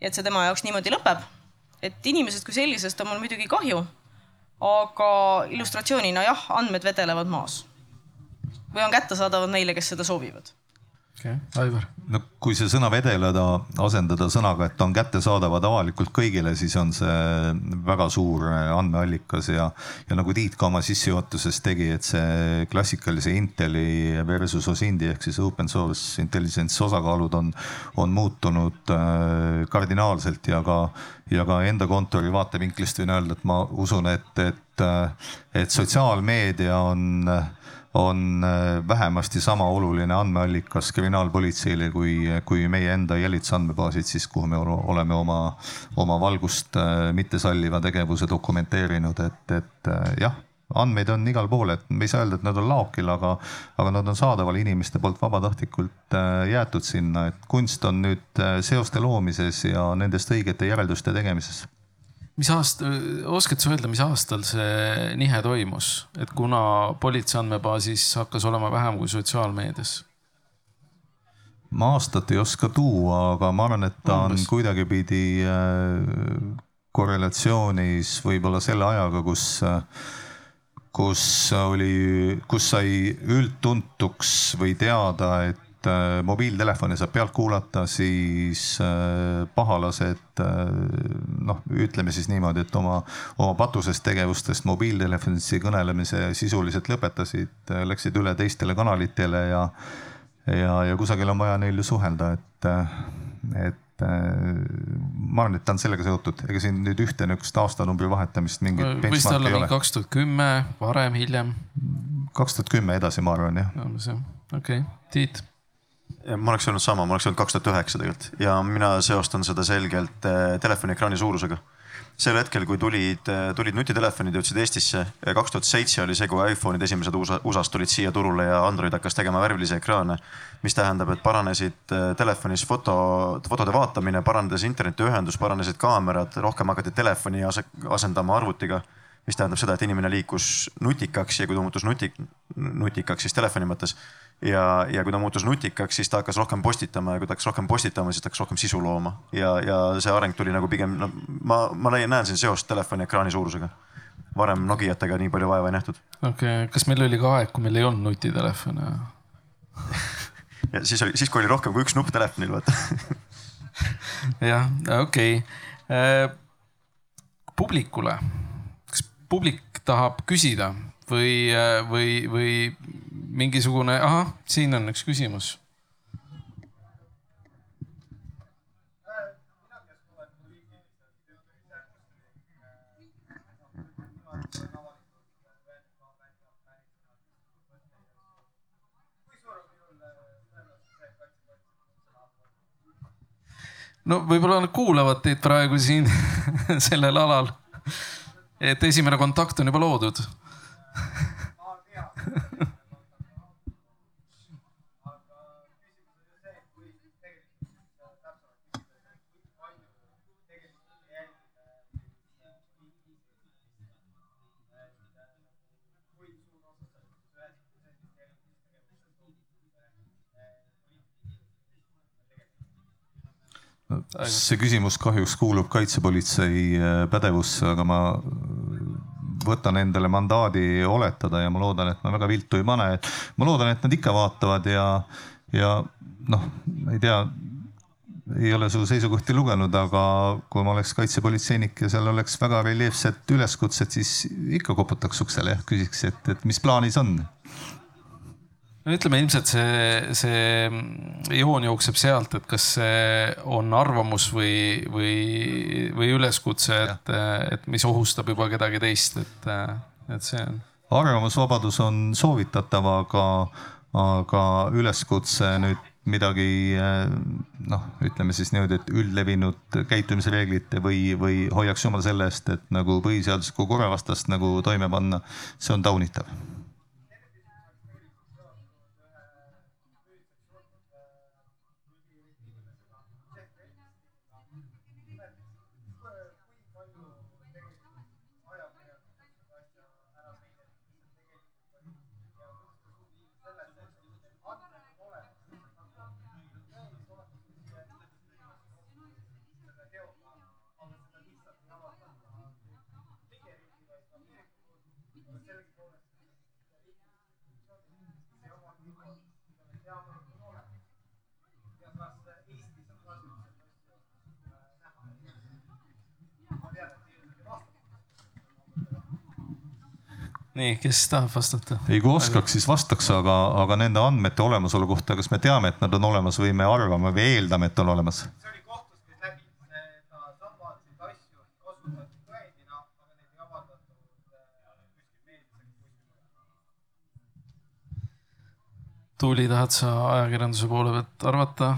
F: et see tema jaoks niimoodi lõpeb. et inimesest kui sellisest on mul muidugi kahju. aga illustratsioonina jah, andmed vedelevad maas. või on kättesaadavad neile, kes seda soovivad
C: okay., Aivar.
D: no kui see sõna vedeleda asendada sõnaga, et on kättesaadavad avalikult kõigile, siis on see väga suur andmeallikas ja, ja nagu Tiit ka oma sissejuhatuses tegi, et see klassikalise Inteli versus Osindi ehk siis open source intelligence osakaalud on, on muutunud äh, kardinaalselt ja ka, ja ka enda kontori vaatevinklist võin öelda, et ma usun, et, et, et sotsiaalmeedia on äh, on äh, vähemasti sama oluline andmeallikas kriminaalpolitseile kui, kui meie enda jälitusandmebaasid siis, kuhu me oleme oma, oma valgust äh, mittesalliva tegevuse dokumenteerinud, et, et äh, jah andmeid on igal pool, et me ei saa öelda, et nad on laokil, aga, aga nad on saadaval inimeste poolt vabatahtlikult jäetud sinna, et kunst on nüüd seoste loomises ja nendest õigete järelduste tegemises
C: mis aasta, oskad sa öelda, mis aastal see nihe toimus, et kuna politsei andmebaasis hakkas olema vähem kui sotsiaalmeedias?
D: ma aastat ei oska tuua, aga ma arvan, et ta on kuidagipidi äh, korrelatsioonis võib-olla selle ajaga, kus, kus oli, kus sai üldtuntuks või teada, et et äh, mobiiltelefoni saab pealt kuulata, siis äh, pahalased äh, noh, ütleme siis niimoodi, et oma, oma patusest tegevustest mobiiltelefonisse kõnelemise sisuliselt lõpetasid, läksid üle teistele kanalitele ja ja, ja kusagil on vaja neil ju suhelda, et, et ma arvan, et ta on sellega seotud, ega siin nüüd ühte niisugust aastanumbri vahetamist mingit.
C: võis ta olla mingi kaks tuhat kümme, varem, hiljem?
D: kaks tuhat kümme edasi, ma arvan jah.
C: okei okay., Tiit
E: ma oleks öelnud sama, ma oleks öelnud kaks tuhat üheksa tegelikult ja mina seostan seda selgelt äh, telefoni ekraani suurusega. sel hetkel, kui tulid, äh, tulid nutitelefonid, jõudsid Eestisse, kaks tuhat seitse oli see, kui iPhone'id esimesed USA, USA-st tulid siia turule ja Android hakkas tegema värvilisi ekraane. mis tähendab, et paranesid telefonis foto, fotode vaatamine, paranes internetiühendus, paranesid kaamerad, rohkem hakati telefoni asendama arvutiga mis tähendab seda, et inimene liikus nutikaks ja kui ta muutus nutik, nutikaks, siis telefoni mõttes ja, ja kui ta muutus nutikaks, siis ta hakkas rohkem postitama ja kui ta hakkas rohkem postitama, siis ta hakkas rohkem sisu looma ja, ja see areng tuli nagu pigem, no ma, ma näen siin seost telefoni ekraani suurusega. varem Nokiatega nii palju vaeva ei nähtud.
C: okei okay., kas meil oli ka aeg, kui meil ei olnud nutitelefone
E: ja siis oli, siis kui oli rohkem kui üks nupp telefonil, vaata
C: jah, okei okay. Äh,. publikule, kas publik tahab küsida või, või, või mingisugune, ahah, siin on üks küsimus. no võib-olla nad kuulavad teid praegu siin sellel alal. et esimene kontakt on juba loodud
D: see küsimus kahjuks kuulub kaitsepolitsei äh, pädevusse, aga ma võtan endale mandaadi oletada ja ma loodan, et ma väga viltu ei pane, ma loodan, et nad ikka vaatavad ja, ja noh, ei tea, ei ole su seisukohti lugenud, aga kui ma oleks kaitsepolitseinik ja seal oleks väga reljeefset üleskutset, siis ikka koputaks uksele ja küsiks, et, et mis plaanis on
C: no ütleme ilmselt see, see joon jookseb sealt, et kas see on arvamus või, või, või üleskutse, et, et mis ohustab juba kedagi teist, et, et see on.
D: arvamusvabadus on soovitatav, aga, aga üleskutse nüüd midagi noh, ütleme siis niimoodi, et üldlevinud käitumisreeglite või, või hoiaks jumal selle eest, et nagu põhiseaduslikku korravastast nagu toime panna, see on taunitav
C: nii, kes tahab vastata?
D: ei, kui oskaks, siis vastaks, aga, aga nende andmete olemasolu kohta, kas me teame, et nad on olemas või me arvame või eeldame, et on olemas? see oli kohtus käis läbi, sedasamasid asju kasutati tõendina, aga neid ei avaldatud kuskil meedias
C: Tuuli, tahad sa ajakirjanduse poole pealt arvata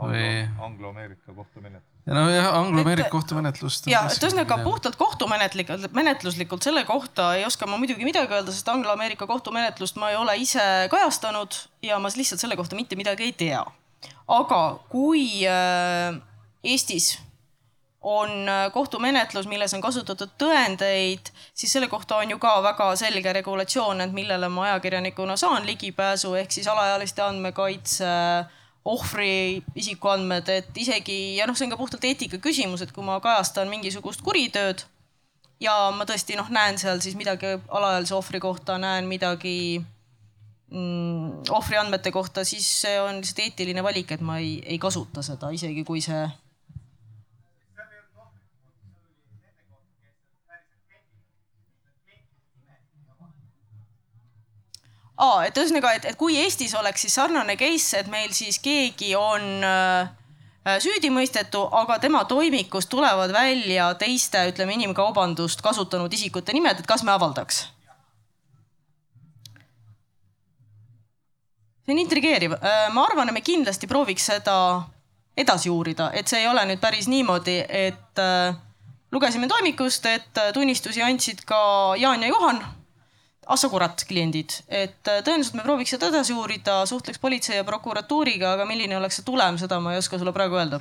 C: või?
D: Anglo-Ameerika kohtumenetlus
C: nojah, Anglo-Ameerika kohtumenetlust.
F: ja, et ühesõnaga puhtalt kohtumenetlikult, menetluslikult selle kohta ei oska ma muidugi midagi öelda, sest Anglo-Ameerika kohtumenetlust ma ei ole ise kajastanud ja ma lihtsalt selle kohta mitte midagi ei tea. aga kui äh, Eestis on äh, kohtumenetlus, milles on kasutatud tõendeid, siis selle kohta on ju ka väga selge regulatsioon, et millele ma ajakirjanikuna saan ligipääsu, ehk siis alaealiste andmekaitse äh, ohvri isikuandmed, et isegi ja noh, see on ka puhtalt eetika küsimus, et kui ma kajastan mingisugust kuritööd ja ma tõesti noh, näen seal siis midagi alaealise ohvri kohta, näen midagi mm, ohvri andmete kohta, siis see on lihtsalt eetiline valik, et ma ei, ei kasuta seda, isegi kui see aa, et ühesõnaga, et, et kui Eestis oleks siis sarnane case, et meil siis keegi on äh, süüdimõistetu, aga tema toimikust tulevad välja teiste, ütleme, inimkaubandust kasutanud isikute nimed, et kas me avaldaks? see on intrigeeriv. Äh, ma arvan, et me kindlasti prooviks seda edasi uurida, et see ei ole nüüd päris niimoodi, et äh, lugesime toimikust, et tunnistusi andsid ka Jaan ja Juhan Assa kurat, kliendid, et äh, tõenäoliselt me prooviks seda edasi uurida, suhtleks politsei ja prokuratuuriga, aga milline oleks see tulem, seda ma ei oska sulle praegu öelda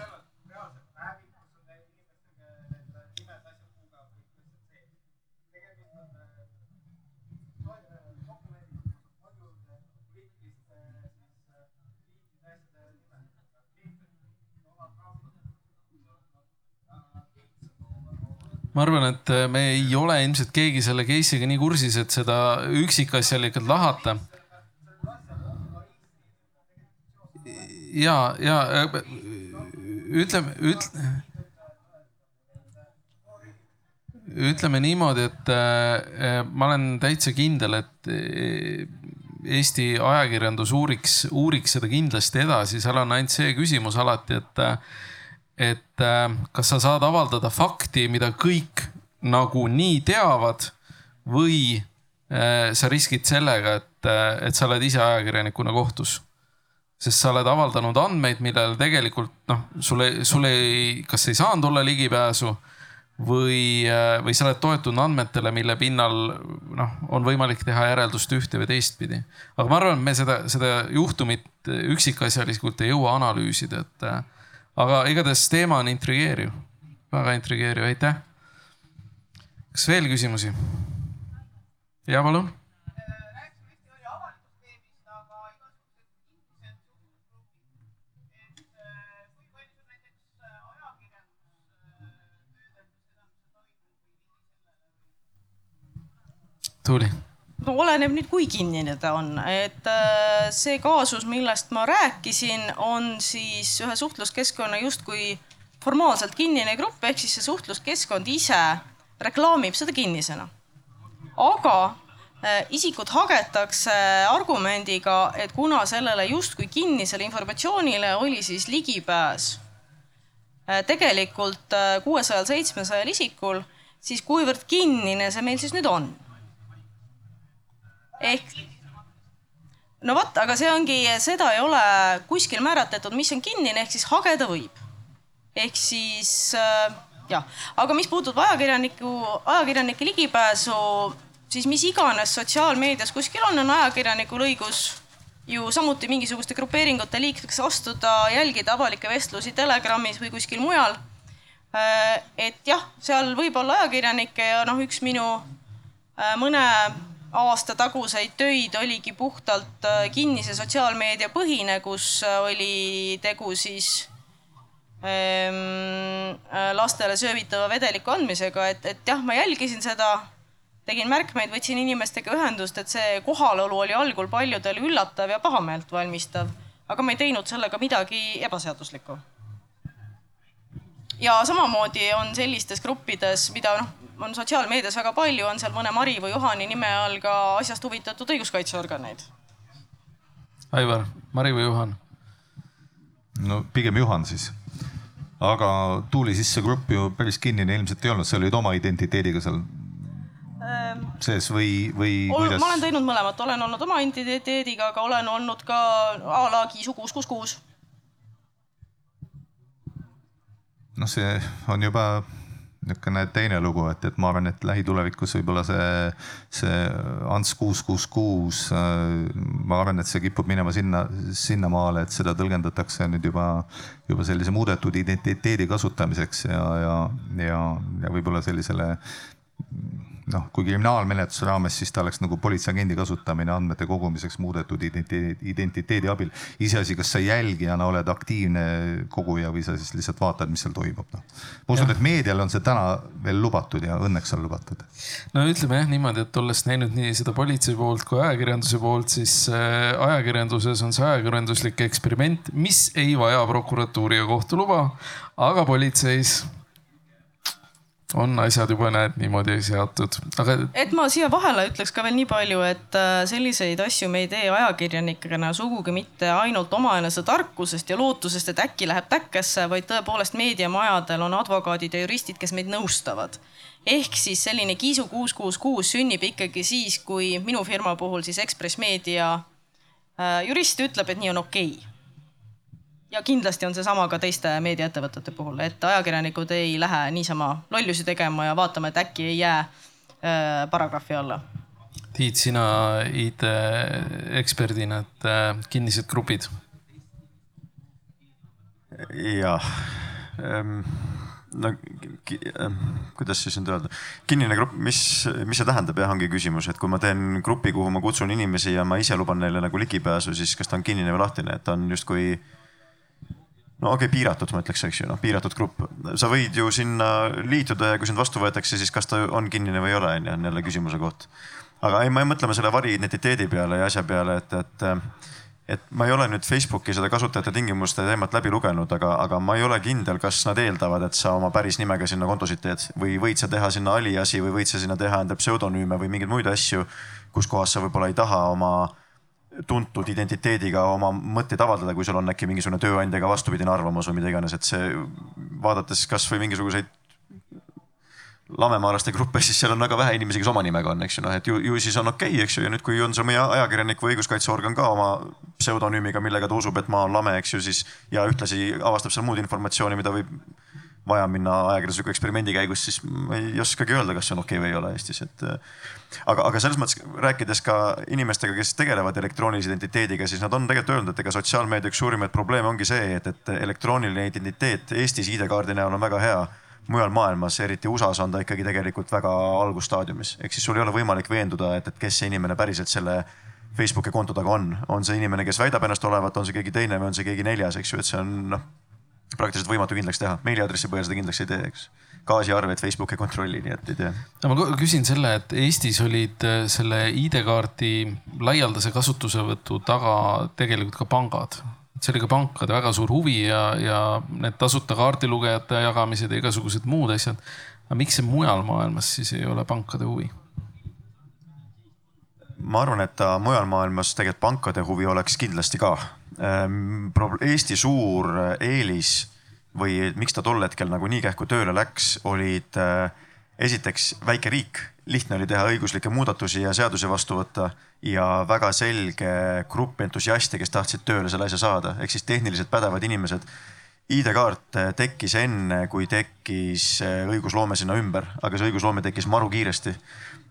C: ma arvan, et äh, me ei ole ilmselt keegi selle case'iga nii kursis, et seda üksikasjalikult lahata. ja, ja äh, ütleme, ütle, ütleme niimoodi, et äh, ma olen täitsa kindel, et Eesti ajakirjandus uuriks, uuriks seda kindlasti edasi, seal on ainult see küsimus alati, et et äh, kas sa saad avaldada fakti, mida kõik nagunii teavad või äh, sa riskid sellega, et, äh, et sa oled ise ajakirjanikuna kohtus. sest sa oled avaldanud andmeid, millele tegelikult noh, sulle, sul ei, kas ei saanud olla ligipääsu või, või sa oled toetunud andmetele, mille pinnal noh, on võimalik teha järeldust ühte või teistpidi. aga ma arvan, et me seda, seda juhtumit üksikasjalikult ei jõua analüüsida, et aga igatahes teema on intrigeeriv, väga intrigeeriv, aitäh. kas veel küsimusi? ja palun Tuuli.
F: No oleneb nüüd, kui kinnine ta on, et äh, see kaasus, millest ma rääkisin, on siis ühe suhtluskeskkonna justkui formaalselt kinnine grupp, ehk siis see suhtluskeskkond ise reklaamib seda kinnisena. aga äh, isikut hagetakse argumendiga, et kuna sellele justkui kinnisele informatsioonile oli siis ligipääs äh, tegelikult kuuesajal, seitsmesajal isikul, siis kuivõrd kinnine see meil siis nüüd on ehk no vot, aga see ongi, seda ei ole kuskil määratletud, mis on kinnine, ehk siis hageda võib. ehk siis äh, jah, aga mis puudutab ajakirjaniku, ajakirjanike ligipääsu, siis mis iganes sotsiaalmeedias kuskil on, on ajakirjanikul õigus ju samuti mingisuguste grupeeringute liikmeks astuda, jälgida avalikke vestlusi Telegramis või kuskil mujal. Äh, et jah, seal võib olla ajakirjanikke ja noh, üks minu äh, mõne aasta taguseid töid oligi puhtalt äh, kinnise sotsiaalmeedia põhine, kus äh, oli tegu siis ähm, äh, lastele söövitava vedeliku andmisega, et, et jah, ma jälgisin seda, tegin märkmeid, võtsin inimestega ühendust, et see kohalolu oli algul paljudele üllatav ja pahameelt valmistav, aga ma ei teinud sellega midagi ebaseaduslikku. ja samamoodi on sellistes gruppides, mida noh, on sotsiaalmeedias väga palju, on seal mõne Mari või Juhani nime all ka asjast huvitatud õiguskaitseorganeid.
C: Aivar, Mari või Juhan?
D: no pigem Juhan siis. aga Tuuli sisse grupp ju päris kinnine ilmselt ei olnud, sa olid oma identiteediga seal ähm, sees või, või
F: kuidas? ma olen teinud mõlemat, olen olnud oma identiteediga, aga olen olnud ka a la Kiisu kuus, kuus, kuus.
D: noh, see on juba niisugune teine lugu, et, et ma arvan, et lähitulevikus võib-olla see, see Ants kuus, kuus, kuus, ma arvan, et see kipub minema sinna, sinnamaale, et seda tõlgendatakse nüüd juba, juba sellise muudetud identiteedi kasutamiseks ja, ja, ja, ja võib-olla sellisele noh, kui kriminaalmenetluse raames, siis ta oleks nagu politseiagendi kasutamine andmete kogumiseks muudetud identiteedi, abil. iseasi, kas sa jälgijana oled aktiivne koguja või sa siis lihtsalt vaatad, mis seal toimub, noh. ma usun, et meedial on see täna veel lubatud ja õnneks on lubatud.
C: no ütleme jah niimoodi, et olles näinud nii seda politsei poolt kui ajakirjanduse poolt, siis äh, ajakirjanduses on see ajakirjanduslik eksperiment, mis ei vaja prokuratuuri ja kohtu luba, aga politseis on asjad juba näed niimoodi seatud, aga.
F: et ma siia vahele ütleks ka veel nii palju, et äh, selliseid asju me ei tee ajakirjanikena sugugi mitte ainult omaenese tarkusest ja lootusest, et äkki läheb täkkesse, vaid tõepoolest meediamajadel on advokaadid ja juristid, kes meid nõustavad. ehk siis selline Kiisu kuus, kuus, kuus sünnib ikkagi siis, kui minu firma puhul siis Ekspress Meedia äh, jurist ütleb, et nii on okei okay ja kindlasti on seesama ka teiste meediaettevõtete puhul, et ajakirjanikud ei lähe niisama lollusi tegema ja vaatama, et äkki ei jää äh, paragrahvi alla.
C: Tiit, sina IT-eksperdina, et äh, kinnised grupid?
E: jah ähm,, no ähm, kuidas siis nüüd öelda, kinnine grupp, mis, mis see tähendab jah, ongi küsimus, et kui ma teen grupi, kuhu ma kutsun inimesi ja ma ise luban neile nagu ligipääsu, siis kas ta on kinnine või lahtine, et ta on justkui äh, no okei okay,, piiratud ma ütleks, eks ju, noh piiratud grupp. sa võid ju sinna liituda ja kui sind vastu võetakse, siis kas ta on kinnine või ei ole, on ju, on jälle küsimuse koht. aga ei, ma mõtleme selle variidentiteedi peale ja asja peale, et, et, et ma ei ole nüüd Facebooki seda kasutajate tingimuste teemat läbi lugenud, aga, aga ma ei ole kindel, kas nad eeldavad, et sa oma päris nimega sinna kontosid teed või võid sa teha sinna aliasi või võid sa sinna teha endale pseudonüüme või mingeid muid asju, kus kohas sa võib-olla ei taha oma tuntud identiteediga oma mõtteid avaldada, kui sul on äkki mingisugune tööandjaga vastupidine arvamus või mida iganes, et see vaadates kasvõi mingisuguseid lamemaalaste gruppe, siis seal on väga vähe inimesi, kes oma nimega on, eks ju, noh, et ju, ju siis on okei okay,, eks ju, ja nüüd, kui on see meie ajakirjanik või õiguskaitseorgan ka oma pseudonüümiga, millega ta usub, et ma olen lame, eks ju, siis ja ühtlasi avastab seal muud informatsiooni, mida võib vaja minna ajakirjandusliku eksperimendi käigus, siis ma ei oskagi öelda, kas see on okei okay või ei ole Eestis, et. Aga, aga selles mõttes rääkides ka inimestega, kes tegelevad elektroonilise identiteediga, siis nad on tegelikult öelnud, et ega sotsiaalmeedia üks suurimaid probleeme ongi see, et, et elektrooniline identiteet Eestis ID-kaardi näol on väga hea. Mujal maailmas, eriti USA-s on ta ikkagi tegelikult väga algusstaadiumis, ehk siis sul ei ole võimalik veenduda, et, et kes see inimene päriselt selle Facebooki konto taga on, on see inimene, kes väidab ennast olevat, on see keegi teine või on see keegi neljas, eks ju, et see on noh praktiliselt võimatu kindlaks teha, meiliaadressi põhjal seda kindlaks ei tee, eks. Gaasiarveid Facebook ei kontrolli, nii et ei tea.
C: ma küsin selle, et Eestis olid äh, selle ID-kaardi laialdase kasutusevõtu taga tegelikult ka pangad. see oli ka pankade väga suur huvi ja, ja need tasuta kaardilugejate jagamised ja igasugused muud asjad. aga miks see mujal maailmas siis ei ole pankade huvi?
E: ma arvan, et ta mujal maailmas tegelikult pankade huvi oleks kindlasti ka. Ehm, Eesti suur eelis või miks ta tol hetkel nagu nii kähku tööle läks, olid äh, esiteks väike riik, lihtne oli teha õiguslikke muudatusi ja seadusi vastu võtta ja väga selge grupp entusiaste, kes tahtsid tööle selle asja saada, ehk siis tehniliselt pädevad inimesed. ID-kaart tekkis enne, kui tekkis äh, õigusloome sinna ümber, aga see õigusloome tekkis maru kiiresti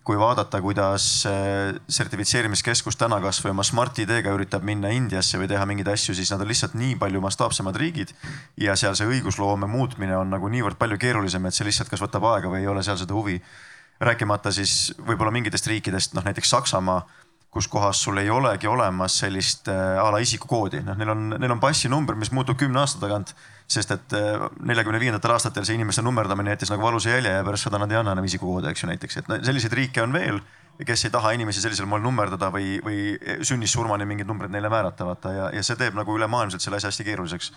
E: kui vaadata, kuidas äh, sertifitseerimiskeskus täna kasvõi oma Smart ID-ga üritab minna Indiasse või teha mingeid asju, siis nad on lihtsalt nii palju mastaapsemad riigid. ja seal see õigusloome muutmine on nagu niivõrd palju keerulisem, et see lihtsalt kas võtab aega või ei ole seal seda huvi. rääkimata siis võib-olla mingitest riikidest, noh näiteks Saksamaa kus kohas sul ei olegi olemas sellist äh, a la isikukoodi, noh, neil on, neil on passinumber, mis muutub kümne aasta tagant sest et äh, neljakümne viiendatel aastatel see inimeste nummerdamine jättis nagu valusa jälje ja pärast seda nad ei anna enam isikukoode, eks ju näiteks, et selliseid riike on veel, kes ei taha inimesi sellisel moel nummerdada või, või sünnist surmani mingid numbrid neile määrata, vaata. Ja, ja see teeb nagu ülemaailmselt selle asja hästi keeruliseks.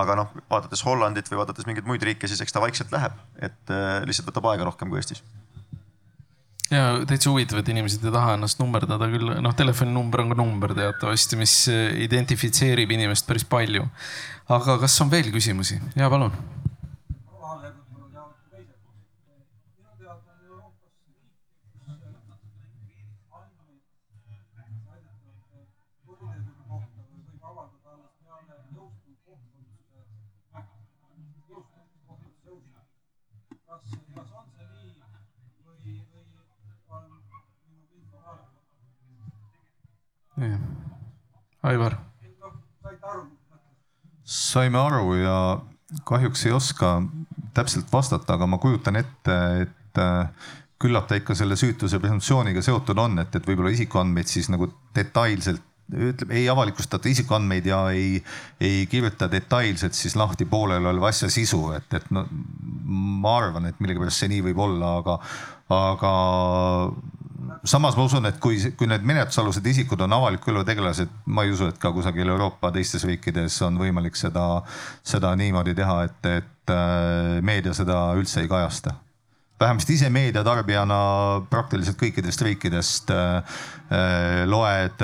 E: aga noh, vaadates Hollandit või vaadates mingeid muid riike, siis eks ta vaikselt läheb, et äh, lihtsalt võtab aega rohkem kui Eestis.
C: Ja täitsa huvitav, et inimesed ei taha ennast nummerdada küll, noh, telefoninumber on ka number teatavasti, mis identifitseerib inimest päris palju aga kas on veel küsimusi? ja palun. Aivar
D: saime aru ja kahjuks ei oska täpselt vastata, aga ma kujutan ette, et äh, küllap ta ikka selle süütuse presumptsiooniga seotud on, et, et võib-olla isikuandmeid siis nagu detailselt ütleme, ei avalikustata isikuandmeid ja ei, ei kirjuta detailselt siis lahti poolelioleva asja sisu, et, et no ma arvan, et millegipärast see nii võib olla, aga, aga samas ma usun, et kui, kui need menetlusalused isikud on avaliku elu tegelased, ma ei usu, et ka kusagil Euroopa teistes riikides on võimalik seda, seda niimoodi teha, et, et äh, meedia seda üldse ei kajasta vähemasti ise meediatarbijana praktiliselt kõikidest riikidest äh, äh loed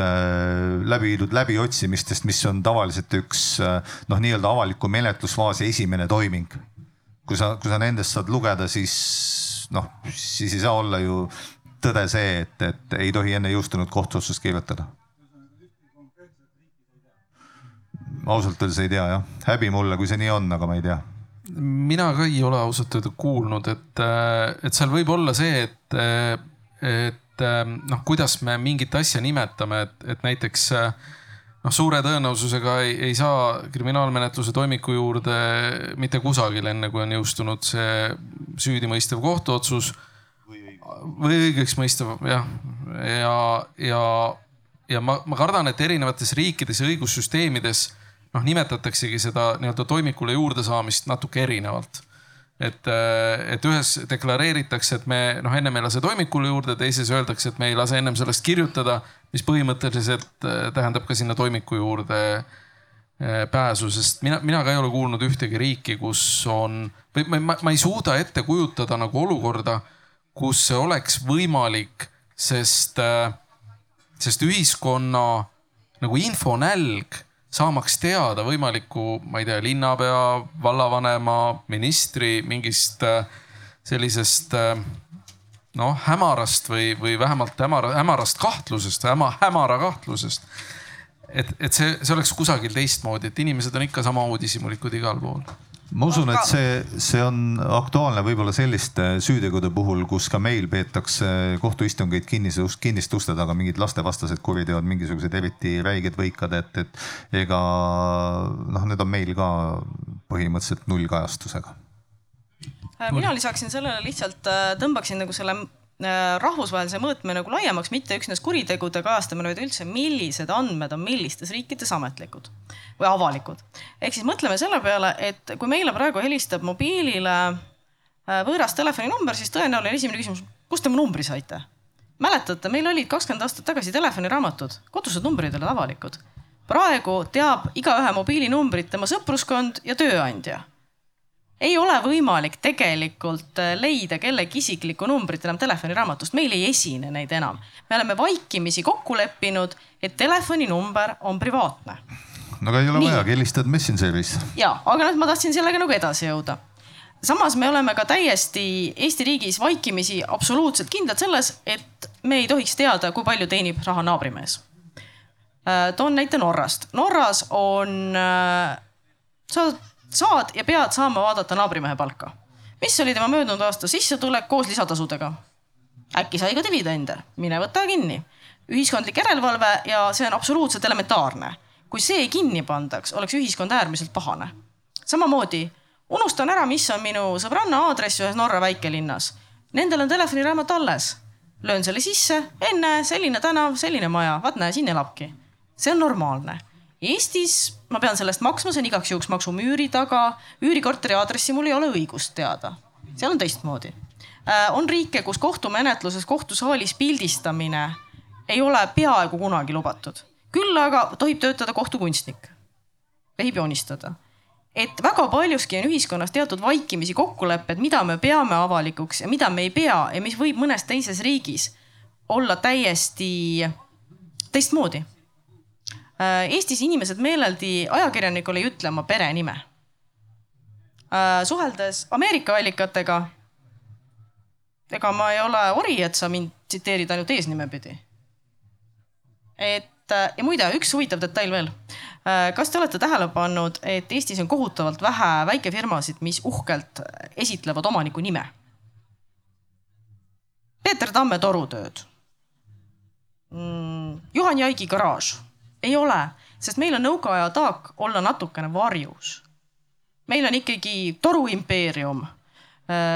D: läbi viidud läbiotsimistest, mis on tavaliselt üks noh, nii-öelda avaliku menetlusfaasi esimene toiming. kui sa, kui sa nendest saad lugeda, siis noh, siis ei saa olla ju tõde see, et, et ei tohi enne jõustunud kohtuotsust kirjutada? ausalt öeldes ei tea jah, häbi mulle, kui see nii on, aga ma ei tea.
C: mina ka ei ole ausalt öelda kuulnud, et, et seal võib olla see, et, et noh, kuidas me mingit asja nimetame, et, et näiteks noh, suure tõenäosusega ei, ei saa kriminaalmenetluse toimiku juurde mitte kusagil, enne kui on jõustunud see süüdimõistev kohtuotsus või õigeksmõistev jah, ja, ja, ja ma, ma kardan, et erinevates riikides ja õigussüsteemides noh, nimetataksegi seda nii-öelda toimikule juurdesaamist natuke erinevalt. et, et ühes deklareeritakse, et me noh, ennem ei lase toimikule juurde, teises öeldakse, et me ei lase ennem sellest kirjutada, mis põhimõtteliselt äh, tähendab ka sinna toimiku juurde äh, pääsu, sest mina, mina ka ei ole kuulnud ühtegi riiki, kus on või ma, ma ei suuda ette kujutada nagu olukorda kus see oleks võimalik, sest, äh, sest ühiskonna nagu infonälg saamaks teada võimaliku, ma ei tea, linnapea, vallavanema, ministri mingist äh, sellisest äh, noh, hämarast või, või vähemalt hämara, hämarast kahtlusest, häma, hämara kahtlusest. et, et see, see oleks kusagil teistmoodi, et inimesed on ikka sama uudishimulikud igal pool
D: ma usun, et see, see on aktuaalne võib-olla selliste süütegude puhul, kus ka meil peetakse kohtuistungeid kinnise, kinniste uste taga, mingid lastevastased kuriteod, mingisugused eriti räiged võikad, et, et ega noh, need on meil ka põhimõtteliselt nullkajastusega.
F: mina lisaksin sellele lihtsalt, äh, tõmbaksin nagu selle rahvusvahelise mõõtme nagu laiemaks, mitte üksnes kuritegude kajastamine, vaid üldse, millised andmed on millistes riikides ametlikud või avalikud. ehk siis mõtleme selle peale, et kui meile praegu helistab mobiilile äh, võõras telefoninumber, siis tõenäoline esimene küsimus, kust te mu numbri saite? mäletate, meil olid kakskümmend aastat tagasi telefoniraamatud, kodused numbrid olid avalikud. praegu teab igaühe mobiilinumbrit tema sõpruskond ja tööandja. Ei ole võimalik tegelikult äh, leida kellegi isiklikku numbrit enam telefoniraamatust, meil ei esine neid enam. me oleme vaikimisi kokku leppinud, et telefoninumber on privaatne
D: no aga ei ole
F: Nii.
D: vajagi, helistad Messengeris.
F: ja, aga nüüd ma tahtsin sellega nagu edasi jõuda. samas me oleme ka täiesti Eesti riigis vaikimisi absoluutselt kindlad selles, et me ei tohiks teada, kui palju teenib raha naabrimees. toon näite Norrast. Norras on, sa saad ja pead saama vaadata naabrimehe palka. mis oli tema möödunud aasta sissetulek koos lisatasudega? äkki sai ka dividende, mine võta kinni. ühiskondlik järelevalve ja see on absoluutselt elementaarne kui see kinni pandaks, oleks ühiskond äärmiselt pahane. samamoodi unustan ära, mis on minu sõbranna aadress ühes Norra väikelinnas. Nendel on telefoniraamat alles. löön selle sisse, enne selline tänav, selline maja, vaat näe, siin elabki. see on normaalne. Eestis ma pean sellest maksma, see on igaks juhuks maksumüüri taga. üürikorteri aadressi mul ei ole õigust teada. seal on teistmoodi. on riike, kus kohtumenetluses kohtusaalis pildistamine ei ole peaaegu kunagi lubatud küll aga tohib töötada kohtukunstnik, tohib joonistada. et väga paljuski on ühiskonnas teatud vaikimisi kokkulepped, mida me peame avalikuks ja mida me ei pea ja mis võib mõnes teises riigis olla täiesti teistmoodi. Eestis inimesed meeleldi ajakirjanikule ei ütle oma perenime. suheldes Ameerika allikatega, ega ma ei ole ori, et sa mind tsiteerid ainult eesnime pidi. et ja muide, üks huvitav detail veel. kas te olete tähele pannud, et Eestis on kohutavalt vähe väikefirmasid, mis uhkelt esitlevad omaniku nime? Peeter Tamme torutööd mm,. Juhan Jaigi garaaž. Ei ole, sest meil on nõukaaja taak olla natukene varjus. meil on ikkagi toruimpeerium.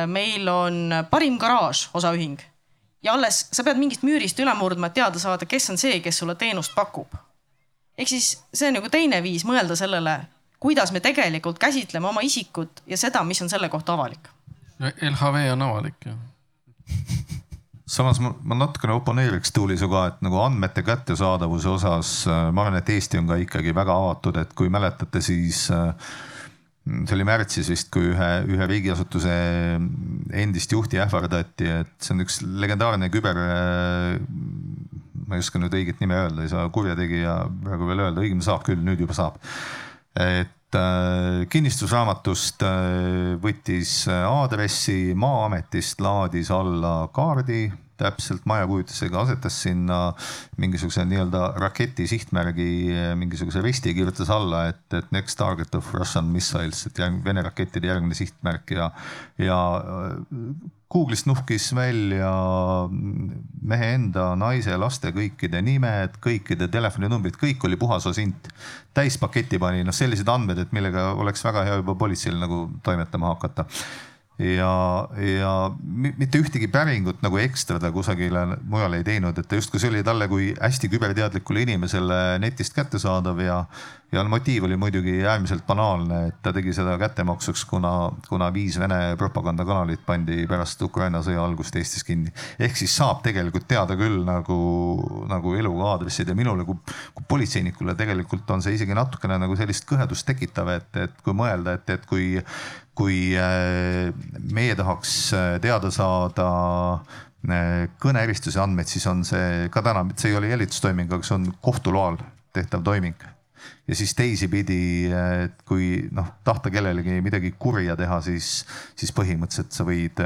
F: meil on parim garaaž, osaühing ja alles sa pead mingist müürist üle murdma, et teada saada, kes on see, kes sulle teenust pakub. ehk siis see on nagu teine viis mõelda sellele, kuidas me tegelikult käsitleme oma isikut ja seda, mis on selle kohta avalik.
C: LHV on avalik ju.
D: samas ma, ma natukene oponeeriks Tuuli sinuga, et nagu andmete kättesaadavuse osas ma arvan, et Eesti on ka ikkagi väga avatud, et kui mäletate, siis äh, see oli märtsis vist, kui ühe, ühe riigiasutuse endist juhti ähvardati, et see on üks legendaarne küber. ma ei oska nüüd õiget nime öelda, ei saa kurjategija praegu veel öelda, õigemini saab küll, nüüd juba saab. et äh, kinnistusraamatust äh, võttis aadressi Maa-ametist, laadis alla kaardi täpselt majakujutisega asetas sinna mingisuguse nii-öelda raketi sihtmärgi, mingisuguse risti kirjutas alla, et, et next target of Russian missiles, et järg, Vene rakettide järgmine sihtmärk ja, ja Google'ist nuhkis välja mehe enda, naise, laste kõikide nimed, kõikide telefoninumbrid, kõik oli puhas osint. täispaketti pani, noh sellised andmed, et millega oleks väga hea juba politseil nagu toimetama hakata ja, ja mitte ühtegi päringut nagu ekstra ta kusagile mujale ei teinud, et ta justkui see oli talle kui hästi küberteadlikule inimesele netist kättesaadav ja, ja motiiv oli muidugi äärmiselt banaalne, et ta tegi seda kättemaksuks, kuna, kuna viis Vene propagandakanalit pandi pärast Ukraina sõja algust Eestis kinni. ehk siis saab tegelikult teada küll nagu, nagu eluga aadressid ja minule kui, kui politseinikule tegelikult on see isegi natukene nagu sellist kõhedust tekitav, et, et kui mõelda, et, et kui kui meie tahaks teada saada kõneeristuse andmeid, siis on see ka täna, see ei ole jälitustoiming, aga see on kohtu loal tehtav toiming. ja siis teisipidi, et kui noh, tahta kellelegi midagi kurja teha, siis, siis põhimõtteliselt sa võid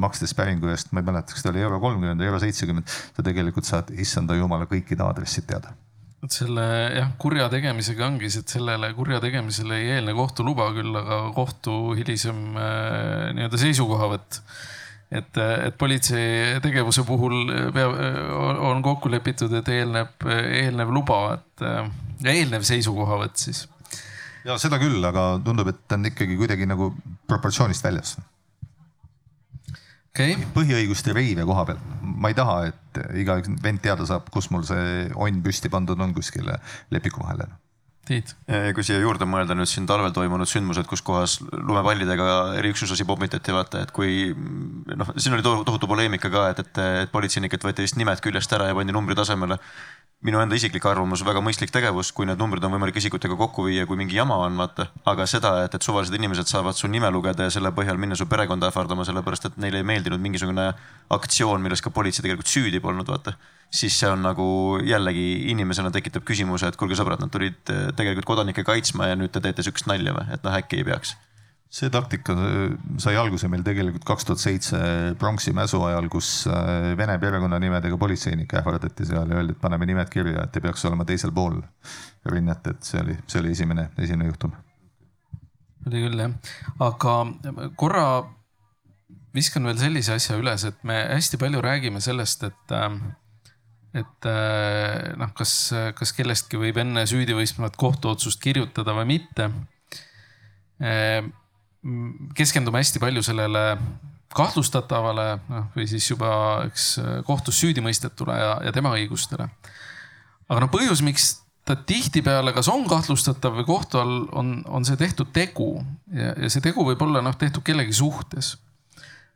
D: makstes päringu eest, ma ei mäleta, kas ta oli euro kolmkümmend või euro seitsekümmend, sa tegelikult saad issanda jumala kõikide aadressid teada
C: selle jah, kurja tegemisega ongi see, et sellele kurja tegemisele ei eelne kohtuluba küll, aga kohtu hilisem äh, nii-öelda seisukohavõtt. et, et politsei tegevuse puhul peab, on kokku lepitud, et eelneb, eelnev luba, et eelnev seisukohavõtt siis.
D: ja seda küll, aga tundub, et ta on ikkagi kuidagi nagu proportsioonist väljas
C: okay..
D: põhiõiguste riive koha peal, ma ei taha, et iga vend teada saab, kus mul see onn püsti pandud on kuskile lepiku vahele.
C: Tiit.
E: kui siia juurde mõelda nüüd siin talvel toimunud sündmused, kus kohas lumepallidega eriüksuslasi pommitati, vaata, et kui noh, siin oli tohutu poleemika ka, et, et, et politseinikelt võeti vist nimed küljest ära ja pandi numbri tasemele minu enda isiklik arvamus, väga mõistlik tegevus, kui need numbrid on võimalik isikutega kokku viia, kui mingi jama on, vaata. aga seda, et, et suvalised inimesed saavad su nime lugeda ja selle põhjal minna su perekonda ähvardama, sellepärast et neile ei meeldinud mingisugune aktsioon, milles ka politsei tegelikult süüdi polnud, vaata. siis see on nagu jällegi inimesena tekitab küsimuse, et kuulge sõbrad, nad tulid tegelikult kodanikke kaitsma ja nüüd te teete sihukest nalja või, et noh, äkki ei peaks
D: see taktika äh, sai alguse meil tegelikult kaks tuhat seitse pronksi mäsu ajal, kus äh, vene perekonnanimedega politseinikke ähvardati seal ja öeldi, et paneme nimed kirja, et ei peaks olema teisel pool rinnet, et see oli, see oli esimene, esimene juhtum.
C: oli küll jah, aga korra viskan veel sellise asja üles, et me hästi palju räägime sellest, et äh, et noh, kas, kas kellestki võib enne süüdimõistvat kohtuotsust kirjutada või mitte keskendume hästi palju sellele kahtlustatavale, noh või siis juba eks kohtus süüdimõistetule ja, ja tema õigustele. aga noh, põhjus, miks ta tihtipeale kas on kahtlustatav või kohtu all on, on see tehtud tegu ja, ja see tegu võib olla noh, tehtud kellegi suhtes.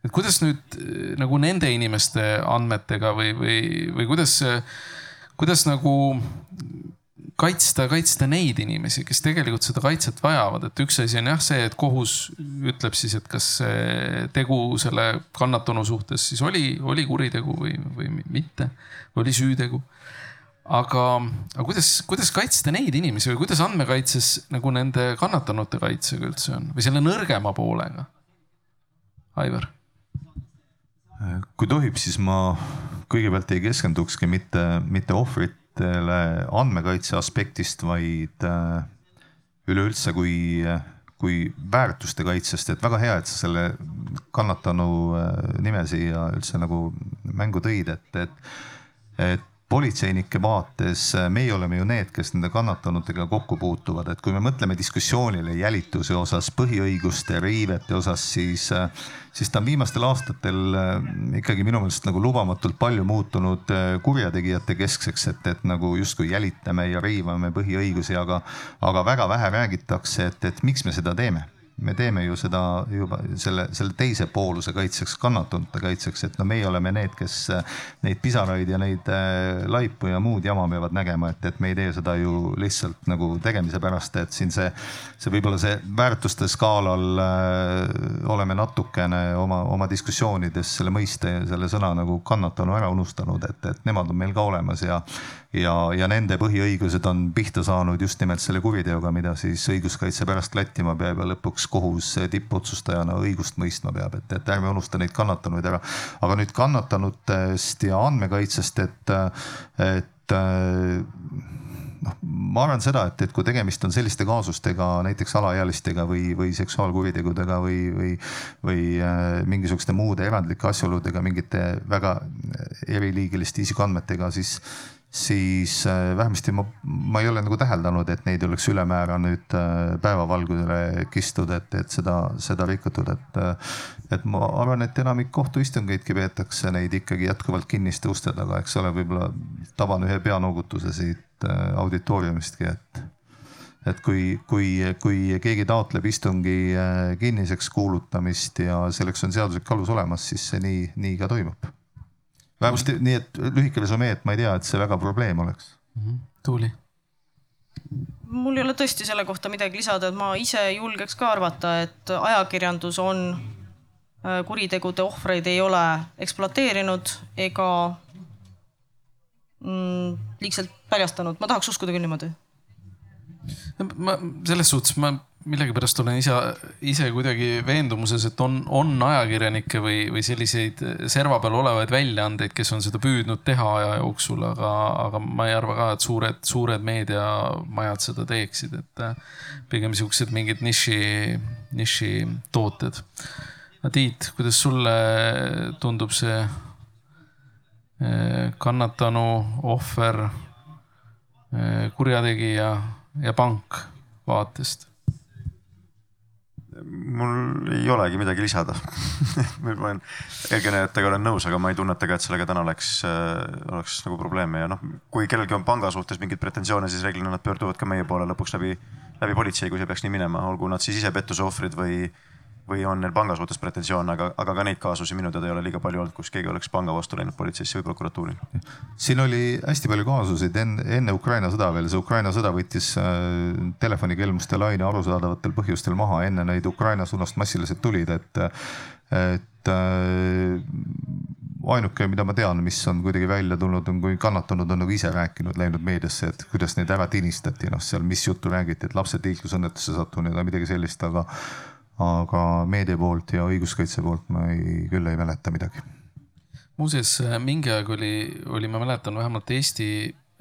C: et kuidas nüüd nagu nende inimeste andmetega või, või, või kuidas, kuidas nagu kaitsta, kaitsta neid inimesi, kes tegelikult seda kaitset vajavad, et üks asi on jah see, et kohus ütleb siis, et kas tegu selle kannatanu suhtes siis oli, oli kuritegu või, või mitte, oli süütegu. aga, aga kuidas, kuidas kaitsta neid inimesi või kuidas andmekaitses nagu nende kannatanute kaitsega üldse on või selle nõrgema poolega? Aivar
D: kui tohib, siis ma kõigepealt ei keskendukski mitte, mitte ohvrit andmetele andmekaitse aspektist, vaid äh, üleüldse kui, kui väärtuste kaitsest, et väga hea, et sa selle kannatanu äh, nime siia üldse nagu mängu tõid, et, et, et politseinike vaates äh, meie oleme ju need, kes nende kannatanutega kokku puutuvad, et kui me mõtleme diskussioonile jälituse osas, põhiõiguste riivete osas, siis, äh, siis ta on viimastel aastatel äh, ikkagi minu meelest nagu lubamatult palju muutunud kurjategijate keskseks, et, et nagu justkui jälitame ja riivame põhiõigusi, aga, aga väga vähe räägitakse, et, et miks me seda teeme me teeme ju seda juba selle, selle teise pooluse kaitseks, kannatanute kaitseks, et no meie oleme need, kes äh, neid pisaraid ja neid äh, laipu ja muud jama peavad nägema, et, et me ei tee seda ju lihtsalt nagu tegemise pärast, et siin see, see võib-olla see väärtuste skaalal äh, oleme natukene oma, oma diskussioonides selle mõiste ja selle sõna nagu kannatanu ära unustanud, et, et nemad on meil ka olemas ja ja, ja nende põhiõigused on pihta saanud just nimelt selle kuriteoga, mida siis õiguskaitse pärast klattima peab ja lõpuks kohus tippotsustajana õigust mõistma peab, et, et ärme unusta neid kannatanuid ära. aga nüüd kannatanutest ja andmekaitsest, et, et noh, ma arvan seda, et, et kui tegemist on selliste kaasustega, näiteks alaealistega või, või seksuaalkuritegudega või, või, või äh, mingisuguste muude erandlike asjaoludega, mingite väga eriliigiliste isikuandmetega, siis siis äh, vähemasti ma, ma ei ole nagu täheldanud, et neid oleks ülemäära nüüd äh, päevavalgusele kistud, et, et seda, seda rikutud, et. Äh, et ma arvan, et enamik kohtuistungeidki peetakse neid ikkagi jätkuvalt kinniste uste taga, eks ole, võib-olla taban ühe peanoogutuse siit auditooriumistki, et et kui, kui, kui keegi taotleb istungi kinniseks kuulutamist ja selleks on seaduslik alus olemas, siis see nii, nii ka toimub vähemasti nii, et lühike resümee, et ma ei tea, et see väga probleem oleks
C: mm. -hmm. Tuuli?
F: mul ei ole tõesti selle kohta midagi lisada, et ma ise julgeks ka arvata, et ajakirjandus on äh, kuritegude ohvreid ei ole ekspluateerinud ega mm, liigselt paljastanud, ma tahaks uskuda küll niimoodi.
C: ma selles suhtes ma millegipärast olen ise, ise kuidagi veendumuses, et on, on ajakirjanikke või, või selliseid serva peal olevaid väljaandeid, kes on seda püüdnud teha aja jooksul, aga, aga ma ei arva ka, et suured, suured meediamajad seda teeksid, et äh, pigem siuksed mingid niši, nišitooted. Tiit, kuidas sulle tundub see äh, kannatanu, ohver, kurjategija ja pank vaatest?
E: Mul ei olegi midagi lisada. Ma olen eelkõnelejatega olen nõus, aga ma ei tunneta ka, et sellega täna oleks, oleks nagu probleeme ja noh, kui kellelgi on panga suhtes mingeid pretensioone, siis reeglina nad pöörduvad ka meie poole lõpuks läbi, läbi politsei, kui see peaks nii minema, olgu nad siis ise pettuse ohvrid või või on neil panga suhtes pretensioone, aga, aga ka neid kaasusi minu teada ei ole liiga palju olnud, kus keegi oleks panga vastu läinud politseisse või prokuratuuri.
D: siin oli hästi palju kaasuseid enne, enne Ukraina sõda veel, see Ukraina sõda võttis äh, telefonikelmuste laine arusaadavatel põhjustel maha, enne neid Ukraina suunast massiliselt tulid, et, et äh, ainuke, mida ma tean, mis on kuidagi välja tulnud, on, kui kannatanud on nagu ise rääkinud, läinud meediasse, et kuidas neid ära tinistati, noh seal, mis juttu räägiti, et lapsed liiklusõnnetusse sattunud ja midagi sellist, aga aga meedia poolt ja õiguskaitse poolt ma ei, küll ei mäleta midagi.
C: muuseas, mingi aeg oli, oli, ma mäletan vähemalt Eesti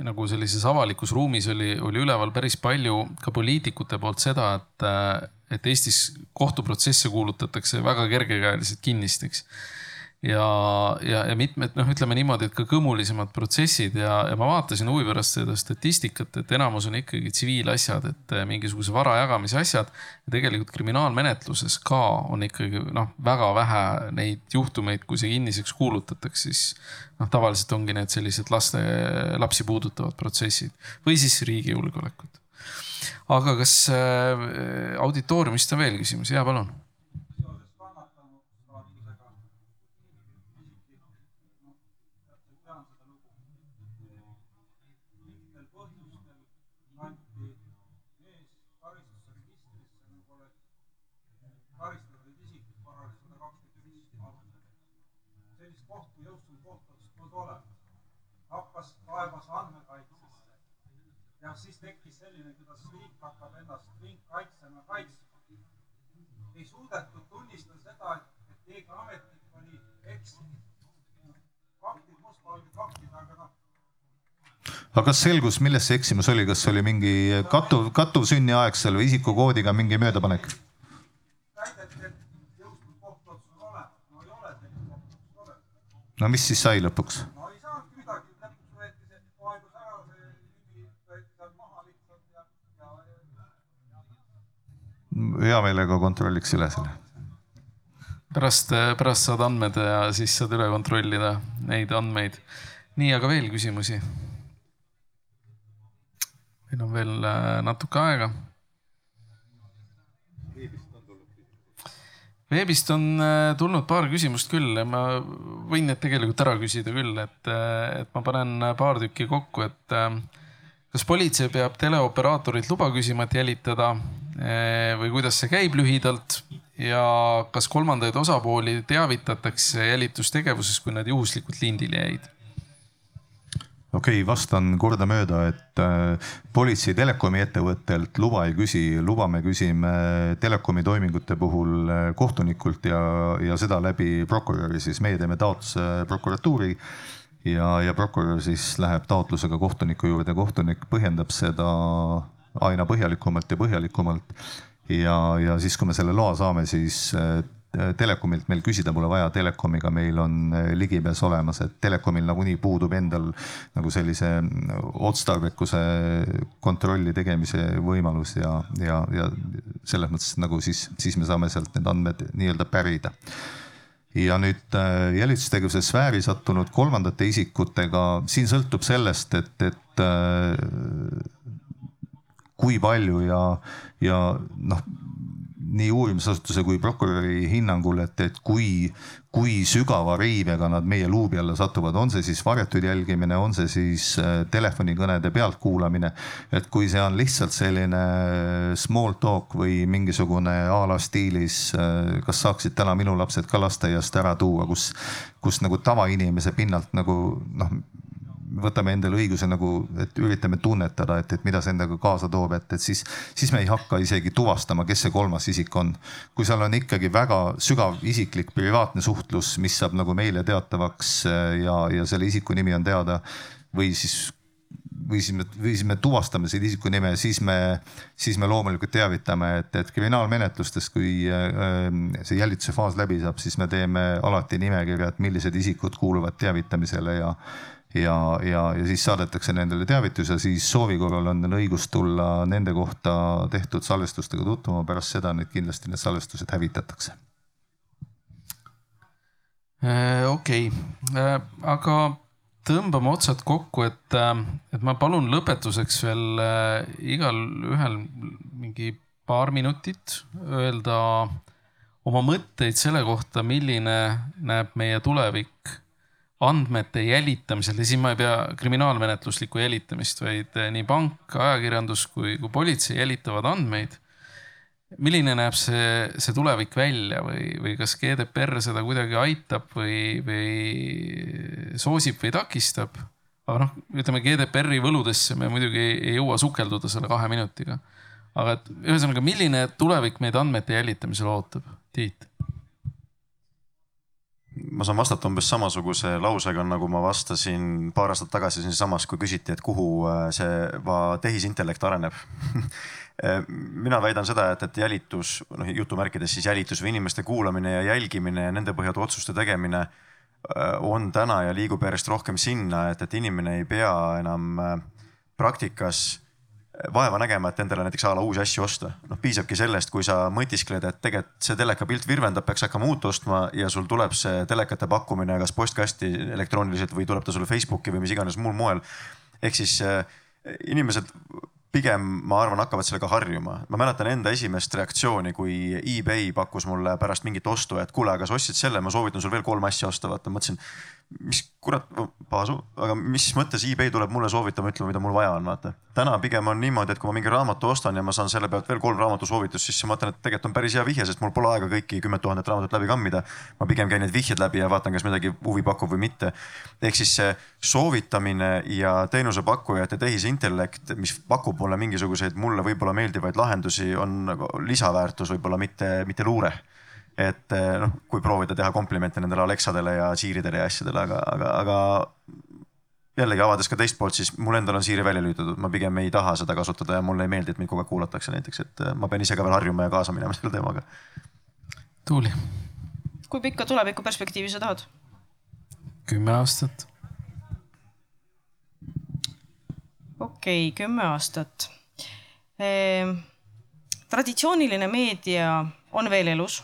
C: nagu sellises avalikus ruumis oli, oli üleval päris palju ka poliitikute poolt seda, et, et Eestis kohtuprotsesse kuulutatakse väga kergekäeliselt kinnisteks ja, ja, ja mitmed noh, ütleme niimoodi, et ka kõmulisemad protsessid ja, ja ma vaatasin huvi pärast seda statistikat, et enamus on ikkagi tsiviilasjad, et eh, mingisuguse vara jagamise asjad. ja tegelikult kriminaalmenetluses ka on ikkagi noh, väga vähe neid juhtumeid, kui see kinniseks kuulutatakse, siis noh, tavaliselt ongi need sellised laste, lapsi puudutavad protsessid või siis riigi julgeolekut. aga kas äh, auditooriumist on veel küsimusi? jaa, palun
G: ja siis tekkis selline, kuidas riik hakkab ennast riik kaitsema, kaitsma. ei suudetud tunnistada seda, et, et keegi ametnik oli eksinud. faktid, mustvalged faktid, aga noh
D: aga kas selgus, milles see eksimus oli, kas oli mingi kattuv, kattuv sünniaegsel või isikukoodiga mingi möödapanek?
G: väideti, et jõustunud kohtuotsus on olemas, no ei ole sellist kohtuotsust olemas.
D: No mis siis sai lõpuks? hea meelega kontrolliks üle selle.
C: pärast, pärast saad andmed ja siis saad üle kontrollida neid andmeid. nii, aga veel küsimusi? meil on veel äh, natuke aega. Veebist on äh, tulnud paar küsimust küll ja ma võin need tegelikult ära küsida küll, et, äh, et ma panen paar tükki kokku, et kas politsei peab teleoperaatorilt luba küsima, et jälitada või kuidas see käib lühidalt ja kas kolmandaid osapooli teavitatakse jälitustegevusest, kui nad juhuslikult lindile jäid?
D: Okei okay,, vastan kordamööda, et äh, politsei telekomi ettevõttelt luba ei küsi, luba me küsime telekomi toimingute puhul äh, kohtunikult ja, ja seda läbi prokuröri, siis meie teeme taotluse prokuratuuri ja, ja prokurör siis läheb taotlusega kohtuniku juurde, kohtunik põhjendab seda aina põhjalikumalt ja põhjalikumalt. ja, ja siis, kui me selle loa saame, siis äh, telekomilt meil küsida pole vaja, telekomiga meil on äh, ligipääs olemas, et telekomil nagunii puudub endal nagu sellise mm, otstarbekuse kontrolli tegemise võimalus ja, ja, ja selles mõttes nagu siis, siis me saame sealt need andmed nii-öelda pärida. Ja nüüd äh, jälitustegevuse sfääri sattunud kolmandate isikutega, siin sõltub sellest, et, et kui palju ja, ja noh nii uurimisasutuse kui prokuröri hinnangul, et, et kui, kui sügava riivega nad meie luubi alla satuvad, on see siis varjatud jälgimine, on see siis äh, telefonikõnede pealtkuulamine. et kui see on lihtsalt selline äh, small talk või mingisugune a la stiilis, äh, kas saaksid täna minu lapsed ka lasteaiast ära tuua, kus, kus nagu tavainimese pinnalt nagu noh võtame endale õiguse nagu, et üritame tunnetada, et, et mida see endaga kaasa toob, et, et siis, siis me ei hakka isegi tuvastama, kes see kolmas isik on. kui seal on ikkagi väga sügav isiklik privaatne suhtlus, mis saab nagu meile teatavaks ja, ja selle isiku nimi on teada või siis või siis me, või siis me tuvastame selle isiku nime, siis me, siis me loomulikult teavitame, et, et kriminaalmenetlustes, kui äh, see jälituse faas läbi saab, siis me teeme alati nimekirja, et millised isikud kuuluvad teavitamisele ja ja, ja, ja siis saadetakse nendele teavitus ja siis soovi korral on neil õigus tulla nende kohta tehtud salvestustega tutvuma, pärast seda need kindlasti need salvestused hävitatakse.
C: Äh, okei, aga tõmbame otsad kokku, et, et ma palun lõpetuseks veel igalühel mingi paar minutit öelda oma mõtteid selle kohta, milline näeb meie tulevik andmete jälitamisel ja siin ma ei pea kriminaalmenetluslikku jälitamist, vaid nii pank, ajakirjandus kui, kui politsei jälitavad andmeid. milline näeb see, see tulevik välja või, või kas GDPR seda kuidagi aitab või, või soosib või takistab? aga noh, ütleme GDPR-i võludesse me muidugi ei jõua sukelduda selle kahe minutiga aga et ühesõnaga, milline tulevik meid andmete jälitamisel ootab, Tiit?
E: Ma saan vastata umbes samasuguse lausega, nagu ma vastasin paar aastat tagasi siinsamas, kui küsiti, et kuhu äh, see tehisintellekt areneb. Mina väidan seda, et, et jälitus, noh jutumärkides siis jälitus või inimeste kuulamine ja jälgimine ja nende põhjal otsuste tegemine äh, on täna ja liigub järjest rohkem sinna, et, et inimene ei pea enam äh, praktikas vaeva nägema, et endale näiteks a la uusi asju osta. noh, piisabki sellest, kui sa mõtiskled, et tegelikult see teleka pilt virvendab, peaks hakkama uut ostma ja sul tuleb see telekate pakkumine kas postkasti elektrooniliselt või tuleb ta sulle Facebooki või mis iganes muul moel. ehk siis äh, inimesed pigem ma arvan, hakkavad sellega harjuma. ma mäletan enda esimest reaktsiooni, kui eBay pakkus mulle pärast mingit ostu, et kuule, aga sa ostsid selle, ma soovitan sul veel kolm asja osta, vaata mõtlesin mis kurat, paasu, aga mis mõttes eBay tuleb mulle soovitama, ütlema, mida mul vaja on, vaata. täna pigem on niimoodi, et kui ma mingi raamatu ostan ja ma saan selle pealt veel kolm raamatusoovitust, siis ma mõtlen, et tegelikult on päris hea vihje, sest mul pole aega kõiki kümmet tuhandet raamatut läbi kammida. ma pigem käin need vihjed läbi ja vaatan, kas midagi huvi pakub või mitte. ehk siis see soovitamine ja teenusepakkujate tehisintellekt, mis pakub mulle mingisuguseid mulle võib-olla meeldivaid lahendusi, on nagu lisaväärtus, võib-olla mitte, mitte luure et eh, noh, kui proovida teha komplimente nendele Alexadele ja Siiridele ja asjadele, aga, aga, aga jällegi avades ka teist poolt, siis mul endal on Siiri välja lülitatud, ma pigem ei taha seda kasutada ja mulle ei meeldi, et mind kogu aeg kuulatakse näiteks, et eh, ma pean ise ka veel harjuma ja kaasa minema selle teemaga.
C: Tuuli.
F: kui pikka tuleviku perspektiivi sa tahad?
C: kümme aastat.
F: okei okay,, kümme aastat ehm,. traditsiooniline meedia on veel elus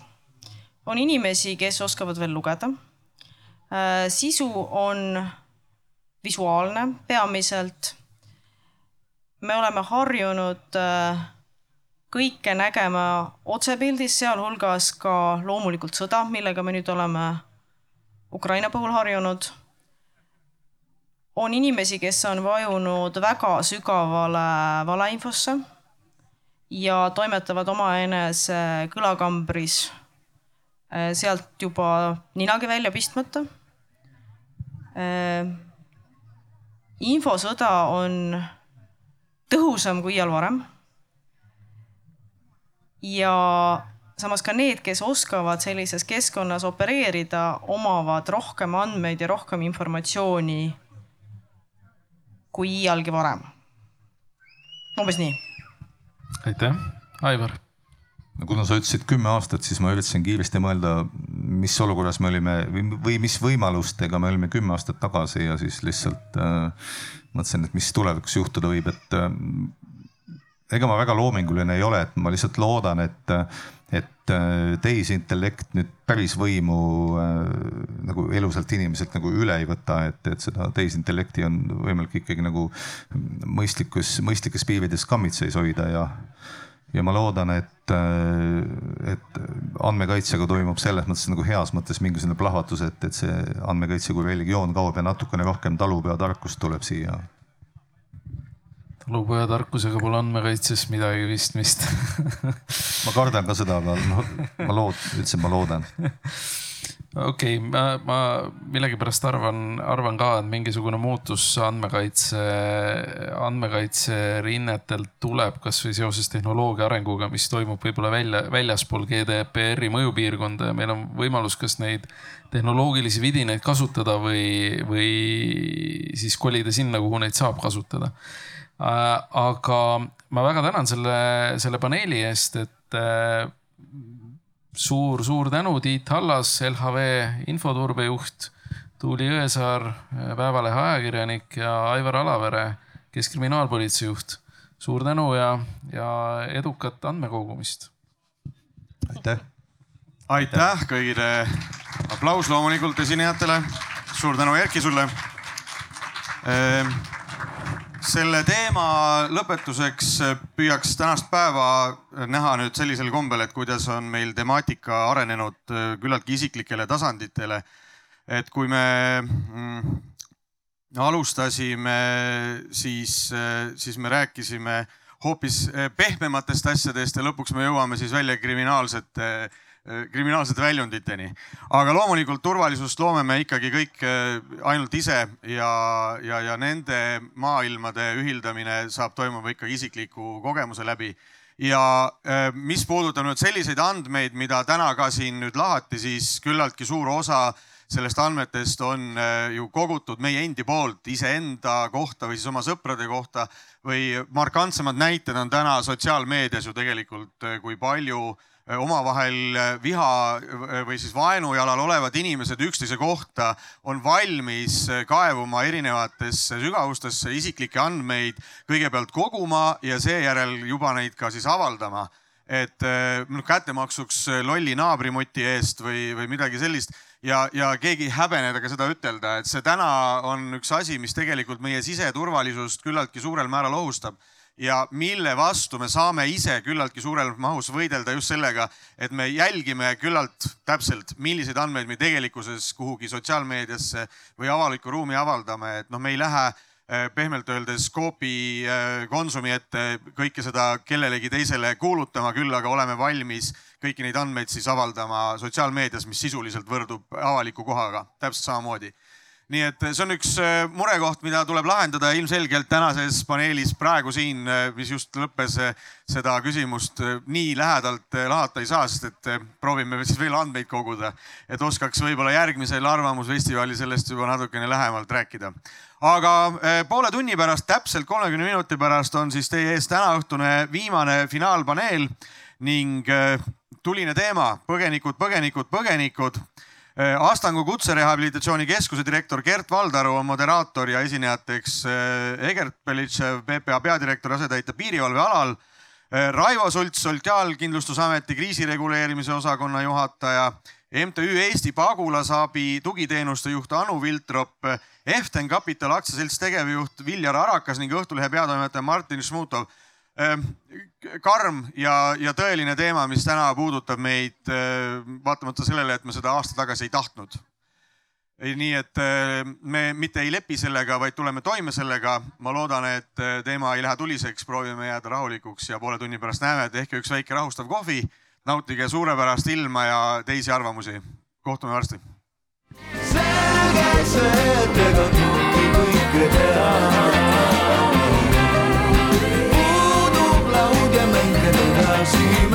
F: on inimesi, kes oskavad veel lugeda. Äh, sisu on visuaalne peamiselt. me oleme harjunud äh, kõike nägema otsepildis, sealhulgas ka loomulikult sõda, millega me nüüd oleme Ukraina puhul harjunud. on inimesi, kes on vajunud väga sügavale valeinfosse ja toimetavad omaenese kõlakambris sealt juba ninagi välja pistmata. Äh, infosõda on tõhusam kui iial varem. ja samas ka need, kes oskavad sellises keskkonnas opereerida, omavad rohkem andmeid ja rohkem informatsiooni kui iialgi varem. umbes nii.
C: aitäh, Aivar
D: kuna sa ütlesid kümme aastat, siis ma üritasin kiiresti mõelda, mis olukorras me olime või, mis võimalustega me olime kümme aastat tagasi ja siis lihtsalt äh, mõtlesin, et mis tulevikus juhtuda võib, et äh, ega ma väga loominguline ei ole, et ma lihtsalt loodan, et, et äh, tehisintellekt nüüd päris võimu äh, nagu elusalt inimeselt nagu üle ei võta, et, et seda tehisintellekti on võimalik ikkagi nagu mõistlikus, mõistlikes piirides kammitseis hoida ja ja ma loodan, et, äh, et andmekaitsega toimub selles mõttes nagu heas mõttes mingisugune plahvatus, et, et see andmekaitse kui religioon kaob ja natukene rohkem talupojatarkust tuleb siia.
C: talupojatarkusega pole andmekaitses midagi pistmist
D: ma kardan ka seda, aga noh, ma lood-, ütlesin, ma loodan
C: okei okay,, ma, ma millegipärast arvan, arvan ka, et mingisugune muutus andmekaitse, andmekaitserinnetelt tuleb kasvõi seoses tehnoloogia arenguga, mis toimub võib-olla välja, väljaspool GDPR-i mõjupiirkonda ja meil on võimalus, kas neid tehnoloogilisi vidinaid kasutada või, või siis kolida sinna, kuhu neid saab kasutada. Äh, aga ma väga tänan selle, selle paneeli eest, et äh, suur-suur tänu, Tiit Hallas, LHV infoturbejuht. Tuuli Jõesaar, Päevalehe ajakirjanik ja Aivar Alavere, kes kriminaalpolitsei juht. suur tänu ja, ja edukat andmekogumist.
D: aitäh.
B: aitäh kõigile. aplaus loomulikult esinejatele. suur tänu, Erki, sulle ehm, selle teema lõpetuseks püüaks tänast päeva näha nüüd sellisel kombel, et kuidas on meil temaatika arenenud küllaltki isiklikele tasanditele. Et kui me mm, alustasime, siis, siis me rääkisime hoopis pehmematest asjadest ja lõpuks me jõuame siis välja kriminaalsete, kriminaalsete väljunditeni. aga loomulikult turvalisust loome me ikkagi kõik ainult ise ja, ja, ja nende maailmade ühildamine saab toimuma ikkagi isikliku kogemuse läbi ja mis puudutab nüüd selliseid andmeid, mida täna ka siin nüüd lahati, siis küllaltki suur osa sellest andmetest on ju kogutud meie endi poolt iseenda kohta või siis oma sõprade kohta või markantsemad näited on täna sotsiaalmeedias ju tegelikult, kui palju äh, omavahel viha või siis vaenujalal olevad inimesed üksteise kohta on valmis kaevuma erinevatesse sügavustesse isiklikke andmeid kõigepealt koguma ja seejärel juba neid ka siis avaldama. Et noh kättemaksuks lolli naabrimoti eest või, või midagi sellist ja, ja keegi ei häbeneda ka seda ütelda, et see täna on üks asi, mis tegelikult meie siseturvalisust küllaltki suurel määral ohustab ja mille vastu me saame ise küllaltki suurel mahus võidelda just sellega, et me jälgime küllalt täpselt, milliseid andmeid me tegelikkuses kuhugi sotsiaalmeediasse või avalikku ruumi avaldame, et noh, me ei lähe Eh, pehmelt öeldes Coopi eh, Konsumi ette kõike seda kellelegi teisele kuulutama, küll aga oleme valmis kõiki neid andmeid siis avaldama sotsiaalmeedias, mis sisuliselt võrdub avaliku kohaga täpselt samamoodi nii et see on üks äh, murekoht, mida tuleb lahendada ilmselgelt tänases paneelis praegu siin, äh, mis just lõppes, seda küsimust nii lähedalt lahata ei saa, sest et proovime siis veel andmeid koguda, et oskaks võib-olla järgmisel Arvamusfestivalil sellest juba natukene lähemalt rääkida. aga poole tunni pärast, täpselt kolmekümne minuti pärast on siis teie ees tänaõhtune viimane finaalpaneel ning tuline teema põgenikud, põgenikud, põgenikud Astangu Kutserehabilitatsiooni Keskuse direktor Gert Valdaru on moderaator ja esinejateks äh, Egert Belitšev, PPA peadirektori asetäitja piirivalvealal. Äh, Raivo Sults, Sotsiaalkindlustusameti kriisireguleerimise osakonna juhataja. MTÜ Eesti Pagulasabi tugiteenuste juht Anu Viltrop, Eften Capital aktsiaselts tegevjuht Viljar Arakas ning Õhtulehe peatoimetaja Martin Šmutov karm ja, ja tõeline teema, mis täna puudutab meid ehm, vaatamata sellele, et me seda aasta tagasi ei tahtnud. nii et ehm, me mitte ei lepi sellega, vaid tuleme toime sellega. ma loodan, et teema ei lähe tuliseks, proovime jääda rahulikuks ja poole tunni pärast näeme, tehke üks väike rahustav kohvi, nautige suurepärast ilma ja teisi arvamusi. kohtume varsti. selge see, et ega kõike teha see